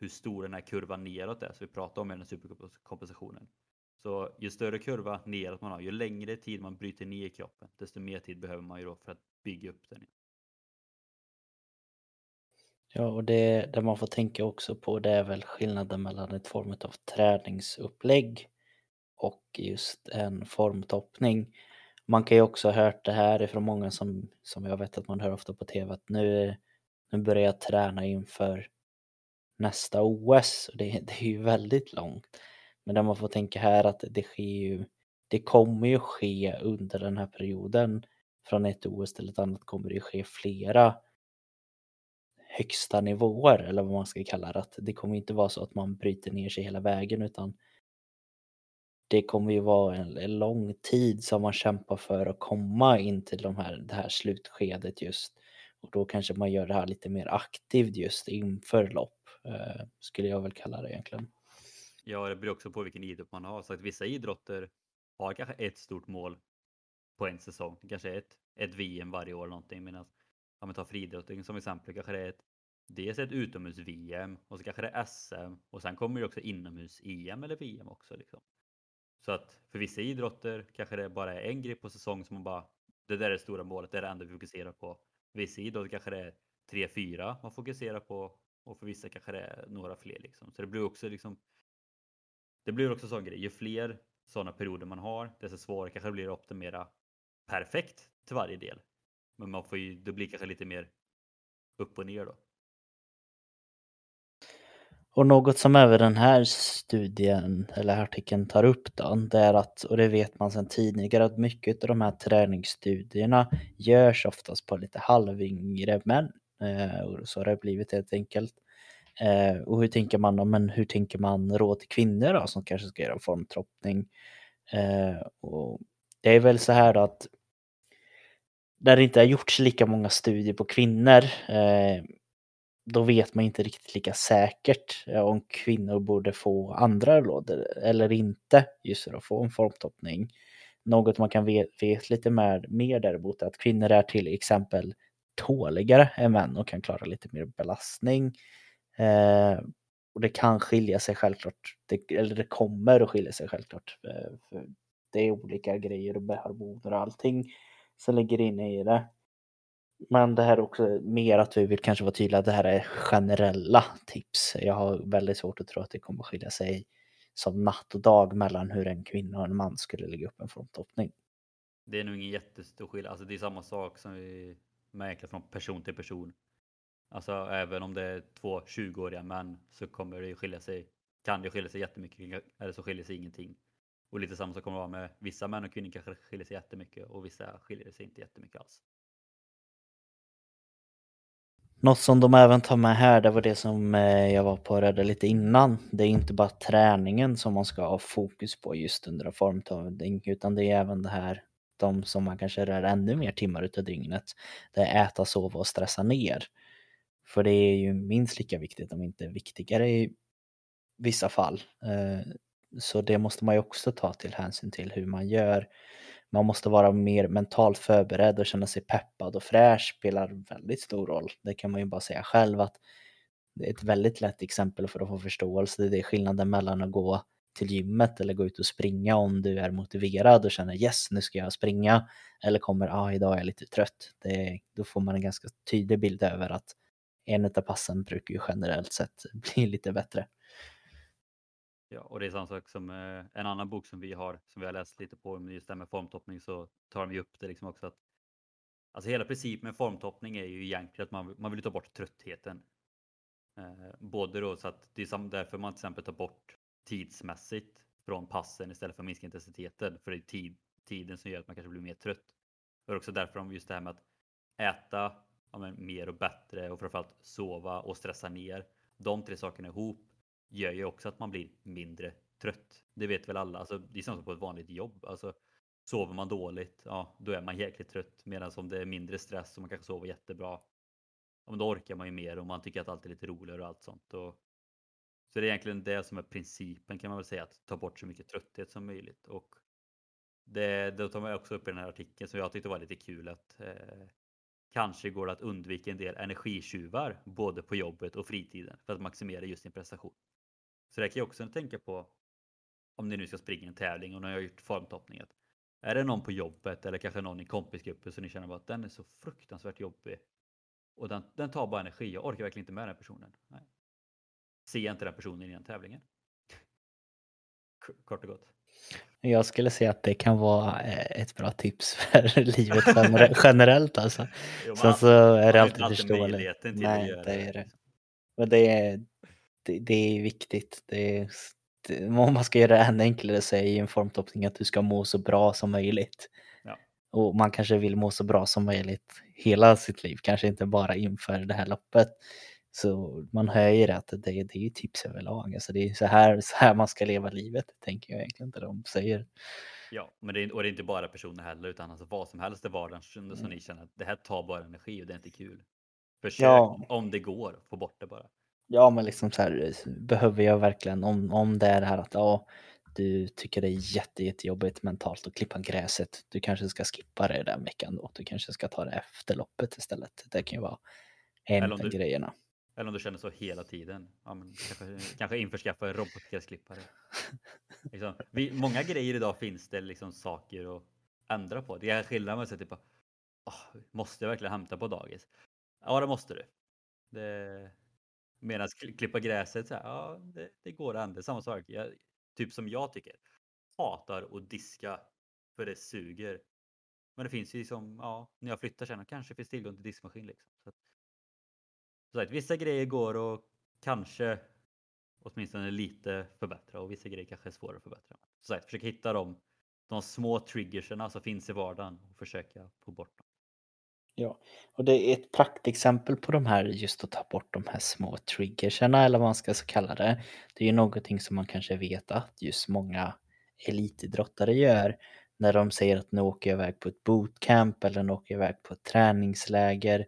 hur stor den här kurvan neråt är, så vi pratar om i den superkompensationen. Så ju större kurva neråt man har, ju längre tid man bryter ner kroppen, desto mer tid behöver man ju då för att bygga upp den. Ja, och det, det man får tänka också på det är väl skillnaden mellan ett form av träningsupplägg och just en formtoppning. Man kan ju också ha hört det här ifrån många som, som jag vet att man hör ofta på tv att nu, nu börjar jag träna inför nästa OS. Och det, det är ju väldigt långt. Men det man får tänka här att det sker ju, det kommer ju ske under den här perioden. Från ett OS till ett annat kommer det ju ske flera högsta nivåer eller vad man ska kalla det. Att det kommer inte vara så att man bryter ner sig hela vägen utan det kommer ju vara en, lång tid som man kämpar för att komma in till de här, det här slutskedet just. Och då kanske man gör det här lite mer aktivt just inför lopp, eh, skulle jag väl kalla det egentligen. Ja, det beror också på vilken idrott man har. Så att vissa idrotter har kanske ett stort mål på en säsong. Kanske ett, ett VM varje år någonting. Medan om man tar friidrottning som exempel kanske det är ett, dels ett utomhus-VM och så kanske det är SM och sen kommer det också inomhus-EM eller VM också. Liksom. Så att för vissa idrotter kanske det bara är en grej på säsong som man bara, det där är det stora målet, det är det enda vi fokuserar på. För Vissa idrotter kanske det är tre, fyra man fokuserar på och för vissa kanske det är några fler liksom. Så det blir också liksom det blir också sån grej. Ju fler sådana perioder man har, desto svårare kanske det blir att optimera perfekt till varje del. Men man får ju, det blir kanske lite mer upp och ner då. Och något som även den här studien eller artikeln tar upp då, det är att, och det vet man sedan tidigare, att mycket av de här träningsstudierna görs oftast på lite halvyngre män. Eh, och så har det blivit helt enkelt. Eh, och hur tänker man då, men hur tänker man råd till kvinnor då som kanske ska göra formtroppning? Eh, och det är väl så här då att där det inte har gjorts lika många studier på kvinnor eh, då vet man inte riktigt lika säkert eh, om kvinnor borde få andra lådor eller inte just för att få en formtoppning. Något man kan veta vet lite mer, mer däremot är att kvinnor är till exempel tåligare än män och kan klara lite mer belastning. Eh, och det kan skilja sig självklart, det, eller det kommer att skilja sig självklart. Eh, det är olika grejer och hormoner och allting som ligger inne i det. Men det här är också mer att vi vill kanske vara tydliga det här är generella tips. Jag har väldigt svårt att tro att det kommer skilja sig som natt och dag mellan hur en kvinna och en man skulle lägga upp en fronthoppning. Det är nog ingen jättestor skillnad. Alltså det är samma sak som vi märker från person till person. Alltså även om det är två 20-åriga män så kommer det skilja sig. Kan det skilja sig jättemycket eller så skiljer sig ingenting. Och lite samma sak kommer det vara med vissa män och kvinnor kanske skiljer sig jättemycket och vissa skiljer sig inte jättemycket alls. Något som de även tar med här, det var det som eh, jag var på och rörde lite innan. Det är inte bara träningen som man ska ha fokus på just under en formtagning, utan det är även det här, de som man kanske rör ännu mer timmar utav dygnet. Det är äta, sova och stressa ner. För det är ju minst lika viktigt, om inte viktigare i vissa fall. Eh, så det måste man ju också ta till hänsyn till hur man gör. Man måste vara mer mentalt förberedd och känna sig peppad och fräsch spelar väldigt stor roll. Det kan man ju bara säga själv att det är ett väldigt lätt exempel för att få förståelse. Det är skillnaden mellan att gå till gymmet eller gå ut och springa om du är motiverad och känner yes, nu ska jag springa. Eller kommer, ah, idag är jag lite trött. Det, då får man en ganska tydlig bild över att en av passen brukar ju generellt sett [LAUGHS] bli lite bättre. Ja, och det är samma sak som eh, en annan bok som vi har, som vi har läst lite på, men just det här med formtoppning så tar de ju upp det liksom också att Alltså hela principen med formtoppning är ju egentligen att man, man vill ta bort tröttheten. Eh, både då så att det är därför man till exempel tar bort tidsmässigt från passen istället för att minska intensiteten. För det är tid, tiden som gör att man kanske blir mer trött. Det är också därför om just det här med att äta ja, men, mer och bättre och framförallt sova och stressa ner. De tre sakerna ihop gör ju också att man blir mindre trött. Det vet väl alla. Alltså, det är som på ett vanligt jobb. Alltså, sover man dåligt, ja, då är man jäkligt trött. Medan om det är mindre stress och man kanske sover jättebra, ja, men då orkar man ju mer och man tycker att allt är lite roligare och allt sånt. Och, så det är egentligen det som är principen kan man väl säga, att ta bort så mycket trötthet som möjligt. Och det, det tar man också upp i den här artikeln som jag tyckte var lite kul att eh, kanske går det att undvika en del energitjuvar både på jobbet och fritiden för att maximera just sin prestation. Så det kan jag också tänka på om ni nu ska springa en tävling och ni har gjort formtoppning. Är det någon på jobbet eller kanske någon i kompisgruppen som ni känner att den är så fruktansvärt jobbig och den, den tar bara energi. Jag orkar verkligen inte med den personen. Nej. Se inte den personen i den tävlingen. Kort och gott. Jag skulle säga att det kan vara eh, ett bra tips [LAUGHS] för livet [LAUGHS] generellt alltså. Jo, Sen så är det alltid förståeligt. Nej, det, är det. Men det är, det, det är viktigt. Det är, det, om man ska göra det ännu enklare så är ju en formtoppning att du ska må så bra som möjligt. Ja. Och man kanske vill må så bra som möjligt hela sitt liv, kanske inte bara inför det här loppet. Så man hör ju det att det, det är ju tips överlag. Alltså det är så här, så här man ska leva livet, tänker jag egentligen inte de säger. Ja, men det är, och det är inte bara personer heller, utan alltså vad som helst i vardagen som mm. ni känner att det här tar bara energi och det är inte kul. Försök ja. om det går, få bort det bara. Ja, men liksom så här behöver jag verkligen om, om det är det här att ja, du tycker det är jätte, jättejobbigt mentalt att klippa gräset. Du kanske ska skippa det den veckan då. Du kanske ska ta det efter loppet istället. Det kan ju vara en av grejerna. Eller om du känner så hela tiden. Ja, men kanske, kanske införskaffa en robotgräsklippare. [LAUGHS] liksom. många grejer idag finns det liksom saker att ändra på. Det är skillnad med att typ, oh, måste jag verkligen hämta på dagis? Ja, det måste du. Det... Medan klippa gräset, så här, ja, det, det, går an. Det är Samma sak, jag, typ som jag tycker. Hatar att diska för det suger. Men det finns ju som, ja, när jag flyttar sen kanske finns tillgång till diskmaskin. Liksom. Så att, så att vissa grejer går att kanske åtminstone lite förbättra och vissa grejer kanske är svårare att förbättra. Så att försöka hitta de, de små triggerserna som finns i vardagen och försöka få bort dem. Ja, och det är ett praktexempel på de här, just att ta bort de här små triggerserna eller vad man ska kalla det. Det är ju någonting som man kanske vet att just många elitidrottare gör när de säger att nu åker jag iväg på ett bootcamp eller nu åker jag iväg på ett träningsläger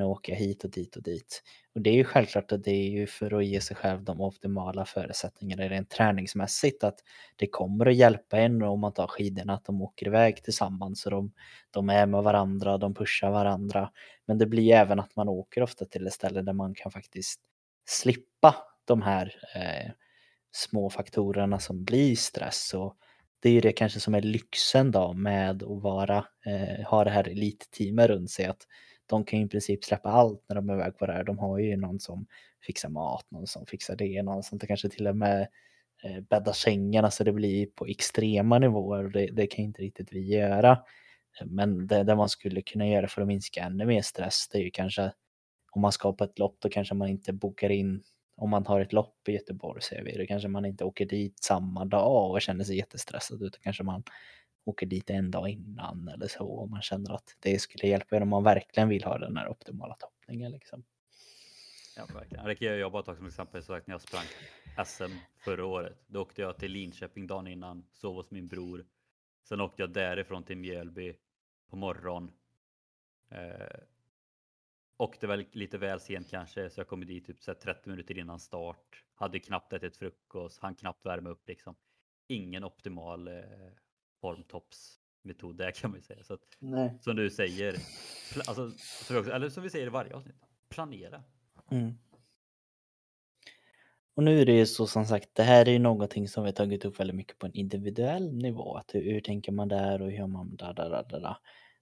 nu åker jag hit och dit och dit. Och det är ju självklart att det är ju för att ge sig själv de optimala förutsättningarna rent träningsmässigt att det kommer att hjälpa en om man tar skidorna att de åker iväg tillsammans och de, de är med varandra, de pushar varandra. Men det blir även att man åker ofta till ett ställe där man kan faktiskt slippa de här eh, små faktorerna som blir stress och det är ju det kanske som är lyxen då med att vara, eh, ha det här elitteamet runt sig att de kan ju i princip släppa allt när de är iväg på det här. De har ju någon som fixar mat, någon som fixar det, någon som kanske till och med eh, bäddar sängarna så alltså, det blir på extrema nivåer och det, det kan inte riktigt vi göra. Men det, det man skulle kunna göra för att minska ännu mer stress, det är ju kanske om man ska på ett lopp, då kanske man inte bokar in om man har ett lopp i Göteborg ser vi, då kanske man inte åker dit samma dag och känner sig jättestressad utan kanske man åker dit en dag innan eller så om man känner att det skulle hjälpa er om man verkligen vill ha den här optimala toppningen. Liksom. Ja, verkligen. Det kan jag bara ta som exempel så när jag sprang SM förra året. Då åkte jag till Linköping dagen innan, sov hos min bror. Sen åkte jag därifrån till Mjölby på morgon. Eh, åkte väl lite väl sent kanske, så jag kom dit typ så 30 minuter innan start. Hade knappt ätit frukost, han knappt värma upp liksom. Ingen optimal eh, formtoppsmetod där kan man ju säga. Så att, som du säger, alltså, eller som vi säger i varje avsnitt, planera. Mm. Och nu är det ju så som sagt, det här är ju någonting som vi tagit upp väldigt mycket på en individuell nivå. Att hur, hur tänker man där och hur gör man där, där, där, där.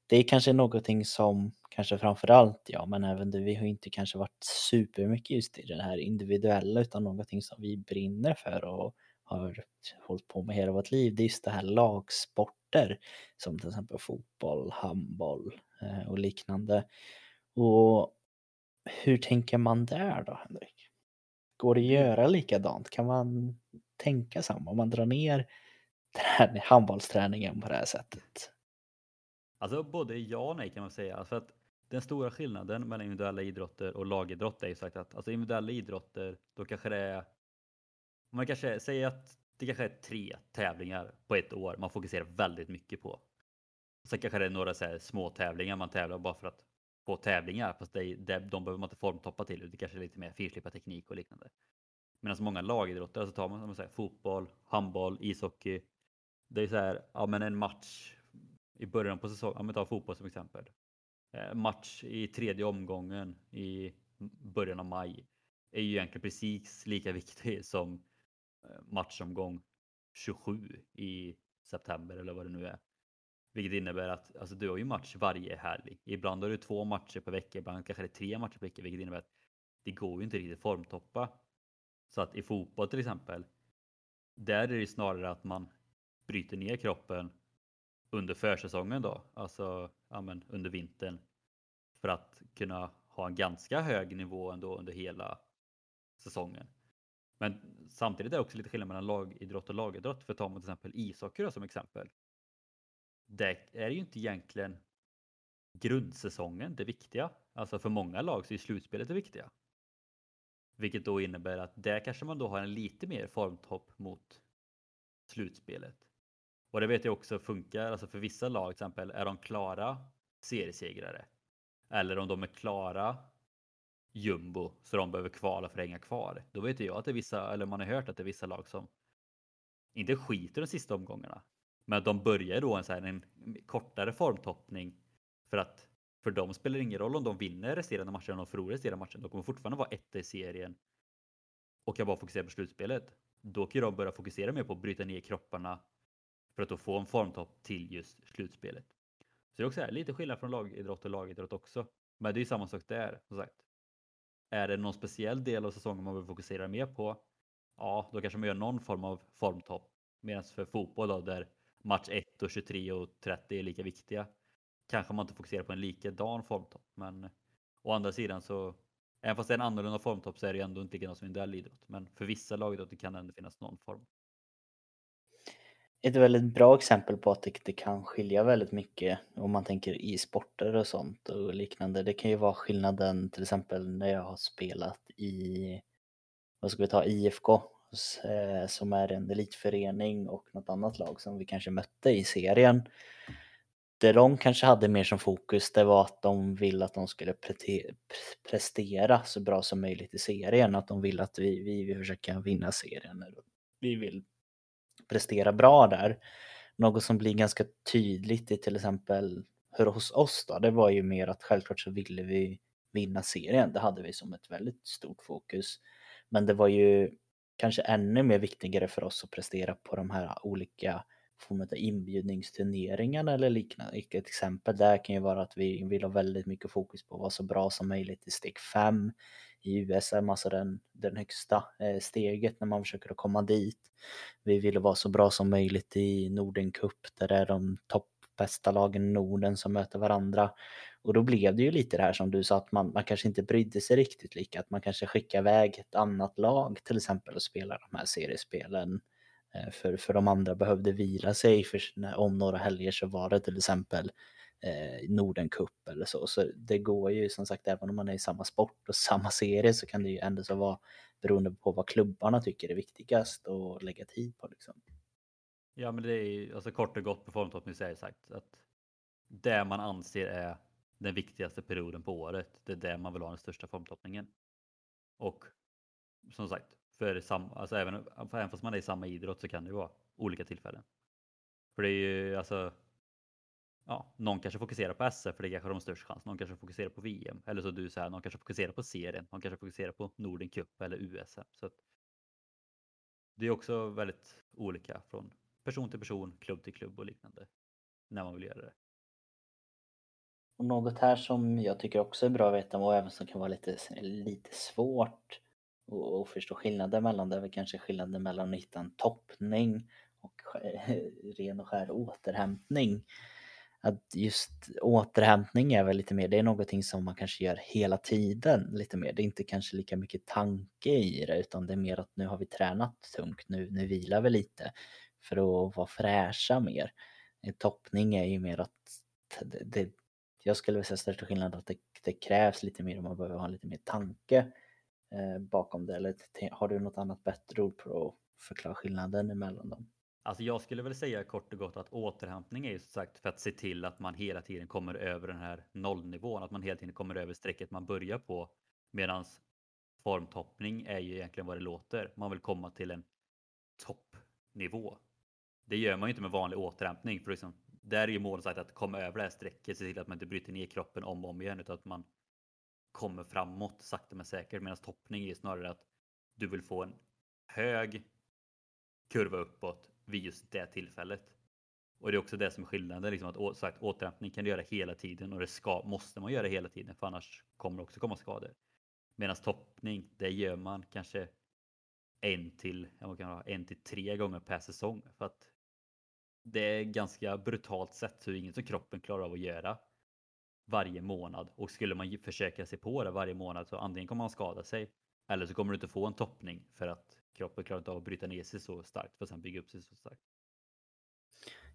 Det är kanske någonting som, kanske framförallt jag, men även du, vi har inte kanske varit supermycket just i det här individuella utan någonting som vi brinner för och har hållit på med hela vårt liv, det är just det här lagsporter som till exempel fotboll, handboll eh, och liknande. Och hur tänker man där då, Henrik? Går det att mm. göra likadant? Kan man tänka samma? Om man drar ner [LAUGHS] handbollsträningen på det här sättet? Alltså både ja och nej kan man säga. För att den stora skillnaden mellan individuella idrotter och lagidrott är ju sagt att alltså individuella idrotter, då kanske det är, man kanske säger att det kanske är tre tävlingar på ett år man fokuserar väldigt mycket på. Sen kanske det är några så här små tävlingar man tävlar bara för att få tävlingar, fast det, det, de behöver man inte formtoppa till, det kanske är lite mer finslipad teknik och liknande. Medan många lagidrottare så tar man som säger, fotboll, handboll, ishockey. Det är så här, ja men en match i början på säsongen, om vi tar fotboll som exempel. Eh, match i tredje omgången i början av maj är ju egentligen precis lika [LAUGHS] viktig som Eh, matchomgång 27 i september eller vad det nu är. Vilket innebär att alltså, du har ju match varje helg. Ibland har du två matcher per vecka, ibland kanske det är tre matcher per vecka, vilket innebär att det går ju inte riktigt formtoppa. Så att i fotboll till exempel, där är det snarare att man bryter ner kroppen under försäsongen då, alltså ja, men under vintern. För att kunna ha en ganska hög nivå ändå under hela säsongen. Men samtidigt är det också lite skillnad mellan lagidrott och lagidrott. För tar man till exempel ishockey då, som exempel. Det är ju inte egentligen grundsäsongen det viktiga. Alltså för många lag så är slutspelet det viktiga. Vilket då innebär att där kanske man då har en lite mer formtopp mot slutspelet. Och det vet jag också funkar, alltså för vissa lag till exempel, är de klara seriesegrare? Eller om de är klara jumbo så de behöver kvala för att hänga kvar. Då vet jag att det är vissa, eller man har hört att det är vissa lag som inte skiter de sista omgångarna. Men de börjar då en, så här, en kortare formtoppning för att för dem spelar det ingen roll om de vinner resterande matchen eller de förlorar resterande matchen. De kommer fortfarande vara etta i serien och kan bara fokusera på slutspelet. Då kan de börja fokusera mer på att bryta ner kropparna för att då få en formtopp till just slutspelet. Så det är också här, lite skillnad från lagidrott och lagidrott också. Men det är ju samma sak där, som sagt. Är det någon speciell del av säsongen man vill fokusera mer på? Ja, då kanske man gör någon form av formtopp. Medan för fotboll då, där match 1 och 23 och 30 är lika viktiga, kanske man inte fokuserar på en likadan formtopp. Men å andra sidan så, även fast det är en annorlunda formtopp så är det ändå inte lika som individuell idrott. Men för vissa lagidrotter kan det ändå finnas någon form ett väldigt bra exempel på att det, det, kan skilja väldigt mycket om man tänker i sporter och sånt och liknande. Det kan ju vara skillnaden till exempel när jag har spelat i, vad ska vi ta, IFK eh, som är en elitförening och något annat lag som vi kanske mötte i serien. Det de kanske hade mer som fokus det var att de ville att de skulle prestera så bra som möjligt i serien. Att de vill att vi, vi vill försöka vinna serien. Vi vill prestera bra där. Något som blir ganska tydligt i till exempel hur hos oss då, det var ju mer att självklart så ville vi vinna serien. Det hade vi som ett väldigt stort fokus. Men det var ju kanske ännu mer viktigare för oss att prestera på de här olika form av inbjudningsturneringar eller liknande. Ett exempel där kan ju vara att vi vill ha väldigt mycket fokus på att vara så bra som möjligt i steg 5 i USM, alltså den, den högsta eh, steget när man försöker att komma dit. Vi vill vara så bra som möjligt i Norden Cup där det är de topp bästa lagen i Norden som möter varandra. Och då blev det ju lite det här som du sa att man, man kanske inte brydde sig riktigt lika, att man kanske skickar iväg ett annat lag till exempel och spelar de här seriespelen Eh, Eh, för, för de andra behövde vila sig. För om några helger så var det till exempel eh, Norden Cup eller så. Så det går ju som sagt även om man är i samma sport och samma serie så kan det ju ändå så vara beroende på vad klubbarna tycker är viktigast att lägga tid på. Liksom. Ja men det är ju alltså kort och gott på formtoppning säger sagt att det man anser är den viktigaste perioden på året. Det är där man vill ha den största formtoppningen. Och som sagt, för sam, alltså även, även fast man är i samma idrott så kan det ju vara olika tillfällen. För det är ju alltså, ja, någon kanske fokuserar på SF för det kanske har de störst chans. Någon kanske fokuserar på VM eller så du säger, någon kanske fokuserar på serien. Någon kanske fokuserar på Norden Cup eller USM. Så att, det är också väldigt olika från person till person, klubb till klubb och liknande när man vill göra det. Och något här som jag tycker också är bra att veta och även som kan vara lite, lite svårt och, och förstå skillnaden mellan det är väl kanske skillnaden mellan att hitta en toppning och [LAUGHS] ren och skär återhämtning. Att just återhämtning är väl lite mer, det är någonting som man kanske gör hela tiden lite mer. Det är inte kanske lika mycket tanke i det utan det är mer att nu har vi tränat tungt, nu, nu vilar vi lite för att vara fräscha mer. En toppning är ju mer att det, det jag skulle vilja säga största skillnaden att det, det, krävs lite mer och man behöver ha lite mer tanke Eh, bakom det. Eller har du något annat bättre ord för att förklara skillnaden emellan dem? Alltså jag skulle väl säga kort och gott att återhämtning är ju som sagt för att se till att man hela tiden kommer över den här nollnivån, att man hela tiden kommer över strecket man börjar på. Medan formtoppning är ju egentligen vad det låter. Man vill komma till en toppnivå. Det gör man ju inte med vanlig återhämtning. För liksom, där är ju målet sagt att komma över det här strecket, se till att man inte bryter ner kroppen om och om igen utan att man kommer framåt sakta men säkert. Medan toppning är snarare att du vill få en hög kurva uppåt vid just det tillfället. Och det är också det som är skillnaden, liksom att sagt, återhämtning kan du göra hela tiden och det ska, måste man göra hela tiden för annars kommer det också komma skador. Medan toppning, det gör man kanske en till, en till tre gånger per säsong. För att det är ganska brutalt sett hur inget som kroppen klarar av att göra varje månad. Och skulle man försöka sig på det varje månad så antingen kommer man skada sig eller så kommer du inte få en toppning för att kroppen klarar inte av att bryta ner sig så starkt för att sen bygga upp sig så starkt.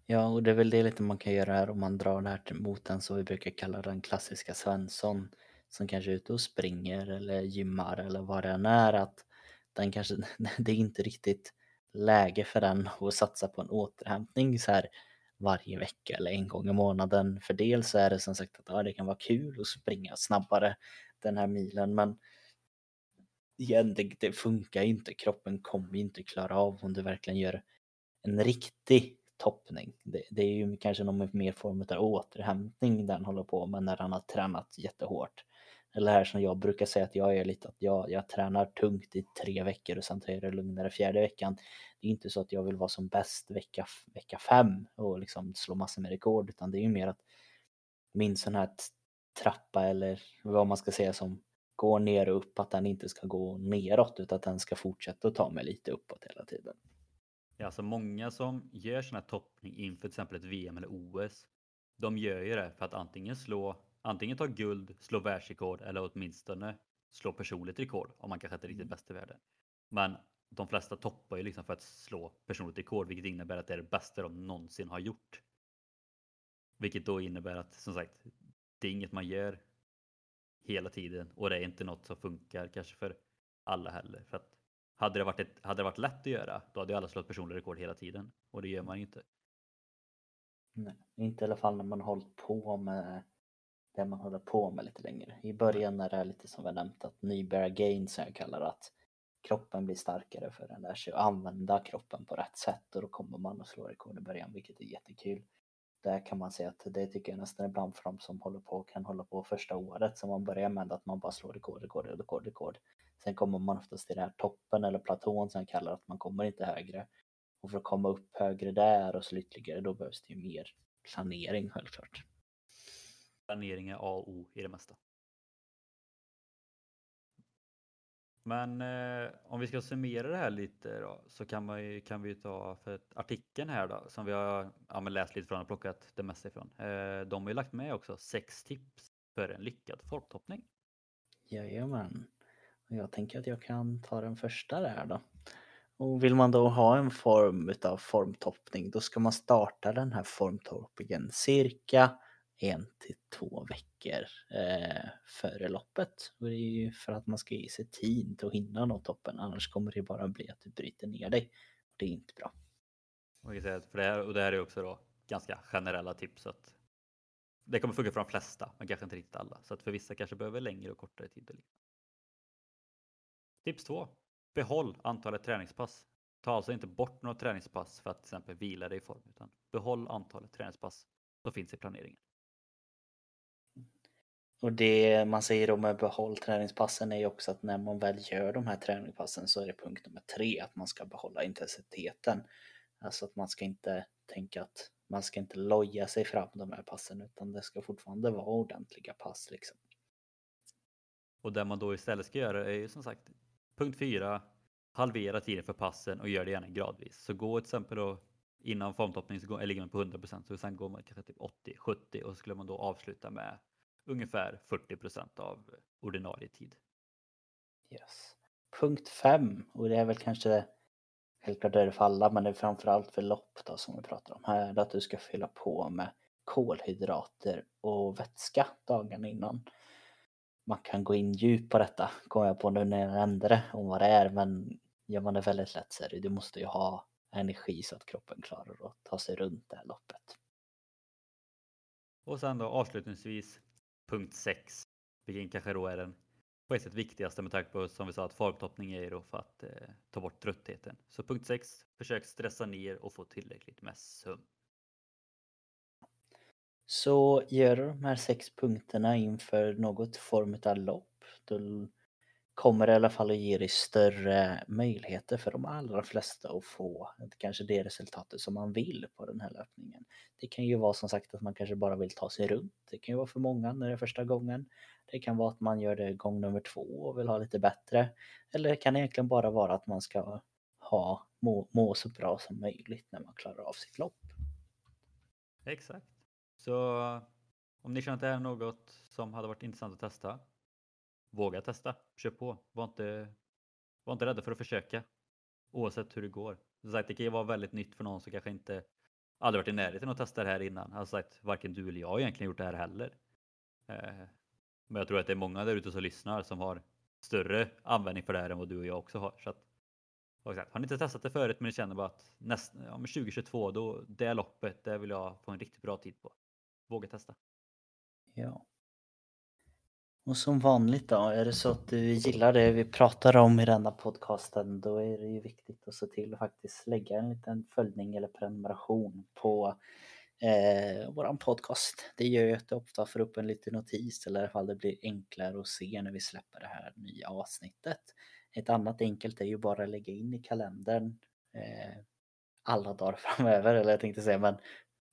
Ja, och det är väl det lite man kan göra här om man drar det här mot den som vi brukar kalla den klassiska Svensson som kanske är ute och springer eller gymmar eller vad det än är att den kanske, [LAUGHS] det är inte riktigt läge för den att satsa på en återhämtning så här varje vecka eller en gång i månaden. För dels så är det som sagt att ja, det kan vara kul att springa snabbare den här milen men igen, det, det funkar inte. Kroppen kommer inte klara av om du verkligen gör en riktig toppning. Det, det är ju kanske någon mer form av återhämtning den håller på med när han har tränat jättehårt. Eller här som jag brukar säga att jag är lite att jag, jag tränar tungt i tre veckor och sen tar jag det lugnare fjärde veckan. Det är inte så att jag vill vara som bäst vecka, vecka fem och liksom slå massor med rekord utan det är ju mer att min sån här trappa eller vad man ska säga som går ner och upp, att den inte ska gå neråt utan att den ska fortsätta att ta mig lite uppåt hela tiden. Ja, alltså många som gör sån här toppning inför till exempel ett VM eller OS, de gör ju det för att antingen slå, antingen ta guld, slå världsrekord eller åtminstone slå personligt rekord om man kanske inte är riktigt mm. bäst i världen. Men de flesta toppar ju liksom för att slå personligt rekord, vilket innebär att det är det bästa de någonsin har gjort. Vilket då innebär att som sagt, det är inget man gör hela tiden och det är inte något som funkar kanske för alla heller. För att hade det varit, ett, hade det varit lätt att göra, då hade alla slått personliga rekord hela tiden och det gör man inte. Nej, inte i alla fall när man har hållit på med det man håller på med lite längre. I början är det lite som vi nämnt att nybörjar gain som jag kallar att kroppen blir starkare för den lär sig att använda kroppen på rätt sätt och då kommer man att slå rekord i början vilket är jättekul där kan man säga att det tycker jag nästan ibland för de som håller på kan hålla på första året som man börjar med att man bara slår rekord, rekord, rekord, rekord. Sen kommer man oftast till den här toppen eller platån som jag kallar att man kommer inte högre. Och för att komma upp högre där och så ytterligare då behövs det ju mer planering självklart. Planering är A och O i det mesta. Men eh, om vi ska summera det här lite då, så kan, man ju, kan vi ta för artikeln här då som vi har ja, läst lite från och plockat det mesta ifrån. Eh, de har ju lagt med också sex tips för en lyckad formtoppning. Jajamän. Jag tänker att jag kan ta den första där då. Och vill man då ha en form utav formtoppning då ska man starta den här formtoppningen cirka en till två veckor eh, före loppet. Och det är ju för att man ska ge sig tid att hinna nå toppen annars kommer det bara bli att du bryter ner dig. Det är inte bra. Och det här, och det här är också då ganska generella tips. Att det kommer funka för de flesta, men kanske inte riktigt alla. Så att för vissa kanske behöver längre och kortare tid. Tips två. Behåll antalet träningspass. Ta alltså inte bort några träningspass för att till exempel vila dig i form, utan behåll antalet träningspass som finns i planeringen. Och det man säger då med behåll träningspassen är ju också att när man väl gör de här träningspassen så är det punkt nummer tre att man ska behålla intensiteten. Alltså att man ska inte tänka att man ska inte loja sig fram de här passen utan det ska fortfarande vara ordentliga pass liksom. Och det man då istället ska göra är ju som sagt punkt fyra halvera tiden för passen och gör det gärna gradvis. Så gå till exempel då innan formtoppning så ligger man på 100 så sen går man kanske typ 80 70 och så skulle man då avsluta med ungefär 40% av ordinarie tid. Yes. Punkt 5 och det är väl kanske självklart är det för alla men det är framförallt för lopp då som vi pratar om här att du ska fylla på med kolhydrater och vätska dagarna innan. Man kan gå in djupt på detta, kommer jag på nu när jag nämnde det, om vad det är, men gör man det väldigt lätt så är det, du måste ju ha energi så att kroppen klarar att ta sig runt det här loppet. Och sen då avslutningsvis punkt 6, vilken kanske då är den på ett sätt viktigaste med tanke på som vi sa att formtoppning är då för att eh, ta bort tröttheten. Så punkt 6, försök stressa ner och få tillräckligt med sömn. Så gör du de här sex punkterna inför något form av lopp, då kommer det i alla fall att ge dig större möjligheter för de allra flesta att få kanske det resultatet som man vill på den här löpningen. Det kan ju vara som sagt att man kanske bara vill ta sig runt. Det kan ju vara för många när det är första gången. Det kan vara att man gör det gång nummer två och vill ha lite bättre. Eller det kan egentligen bara vara att man ska ha, må, må så bra som möjligt när man klarar av sitt lopp. Exakt. Så om ni känner att det är något som hade varit intressant att testa, våga testa, kör på. Var inte, var inte rädda för att försöka. Oavsett hur det går. sagt, det kan ju vara väldigt nytt för någon som kanske inte aldrig varit i närheten att testa det här innan. Alltså sagt, varken du eller jag har egentligen gjort det här heller. Eh, men jag tror att det är många där ute som lyssnar som har större användning för det här än vad du och jag också har. Så att, sagt, har ni inte testat det förut men ni känner bara att näst, ja, 2022, då, det loppet, det vill jag få en riktigt bra tid på. Våga testa. Ja. Och som vanligt då, är det så att du gillar det vi pratar om i denna podcasten då är det ju viktigt att se till att faktiskt lägga en liten följning eller prenumeration på eh, våran podcast. Det gör ju att du ofta får upp en liten notis eller i alla fall det blir enklare att se när vi släpper det här nya avsnittet. Ett annat enkelt är ju bara att lägga in i kalendern eh, alla dagar [LAUGHS] framöver, eller jag tänkte säga men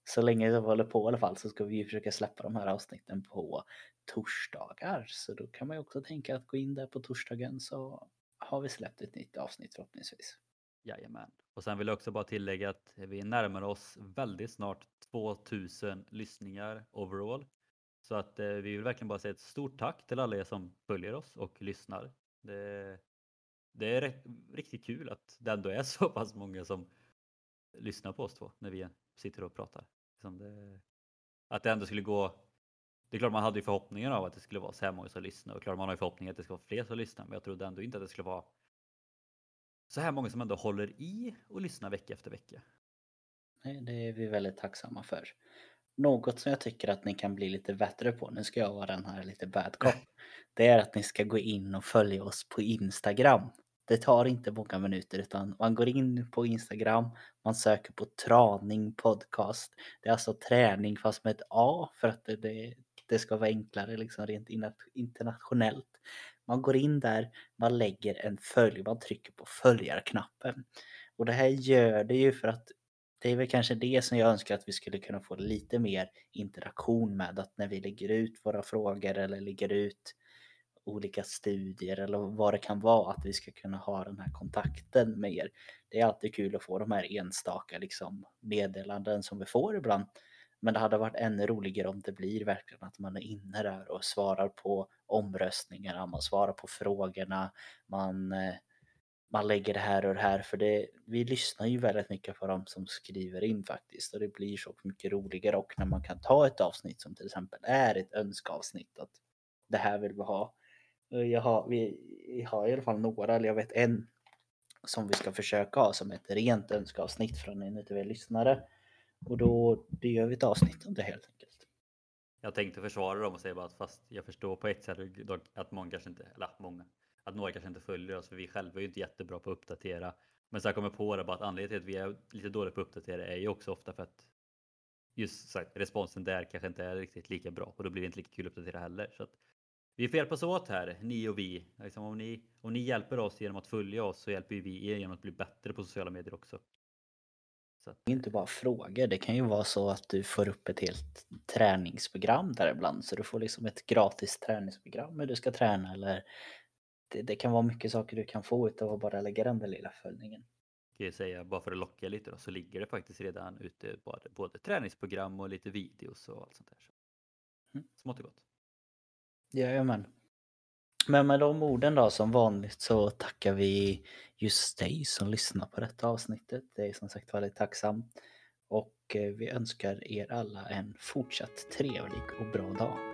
så länge vi håller på i alla fall så ska vi ju försöka släppa de här avsnitten på torsdagar. Så då kan man ju också tänka att gå in där på torsdagen så har vi släppt ett nytt avsnitt förhoppningsvis. Jajamän. Och sen vill jag också bara tillägga att vi närmar oss väldigt snart 2000 lyssningar overall. Så att eh, vi vill verkligen bara säga ett stort tack till alla er som följer oss och lyssnar. Det, det är rätt, riktigt kul att det ändå är [LAUGHS] så pass många som lyssnar på oss två när vi sitter och pratar. Liksom att det ändå skulle gå det är klart man hade ju förhoppningar av att det skulle vara så här många som lyssnar och klart man har ju förhoppningar att det ska vara fler som lyssnar men jag trodde ändå inte att det skulle vara så här många som ändå håller i och lyssnar vecka efter vecka. Nej, det är vi väldigt tacksamma för. Något som jag tycker att ni kan bli lite bättre på, nu ska jag vara den här lite bad cop, [LAUGHS] det är att ni ska gå in och följa oss på Instagram. Det tar inte många minuter utan man går in på Instagram, man söker på Traning Podcast. Det är alltså träning fast med ett A för att det, det, det ska vara enklare liksom rent internationellt. Man går in där, man lägger en följ, man trycker på följarknappen. Och det här gör det ju för att det är väl kanske det som jag önskar att vi skulle kunna få lite mer interaktion med. Att när vi lägger ut våra frågor eller lägger ut olika studier eller vad det kan vara, att vi ska kunna ha den här kontakten med er. Det är alltid kul att få de här enstaka liksom, meddelanden som vi får ibland. Men det hade varit ännu roligare om det blir verkligen att man är inne där och svarar på omröstningarna, man svarar på frågorna, man, eh, man lägger det här och det här. För det, vi lyssnar ju väldigt mycket på dem som skriver in faktiskt och det blir så mycket roligare och när man kan ta ett avsnitt som till exempel är ett önskeavsnitt att det här vill vi ha. Eh, jag har, vi har i alla fall några, eller jag vet en som vi ska försöka ha som ett rent önskeavsnitt från en av er lyssnare. Och då det gör vi ett avsnitt om det helt enkelt. Jag tänkte försvara dem och säga bara att fast jag förstår på ett sätt att många kanske inte, eller många, att några kanske inte följer oss för vi själva är ju inte jättebra på att uppdatera. Men så jag kommer på det bara att anledningen till att vi är lite dåliga på att uppdatera är ju också ofta för att just sagt, responsen där kanske inte är riktigt lika bra och då blir det inte lika kul att uppdatera heller. Så att vi får hjälpas åt här, ni och vi. Liksom om, ni, om ni hjälper oss genom att följa oss så hjälper vi er genom att bli bättre på sociala medier också. Så. Är inte bara frågor, det kan ju vara så att du får upp ett helt träningsprogram där ibland. Så du får liksom ett gratis träningsprogram hur du ska träna eller det, det kan vara mycket saker du kan få utav att bara lägga den där lilla följningen. Kan jag säga, bara för att locka lite då, så ligger det faktiskt redan ute både, både träningsprogram och lite videos och allt sånt där. Så. Mm. Smått och gott. Jajamän. Men med de orden då som vanligt så tackar vi just dig som lyssnar på detta avsnittet. Det är som sagt väldigt tacksam och eh, vi önskar er alla en fortsatt trevlig och bra dag.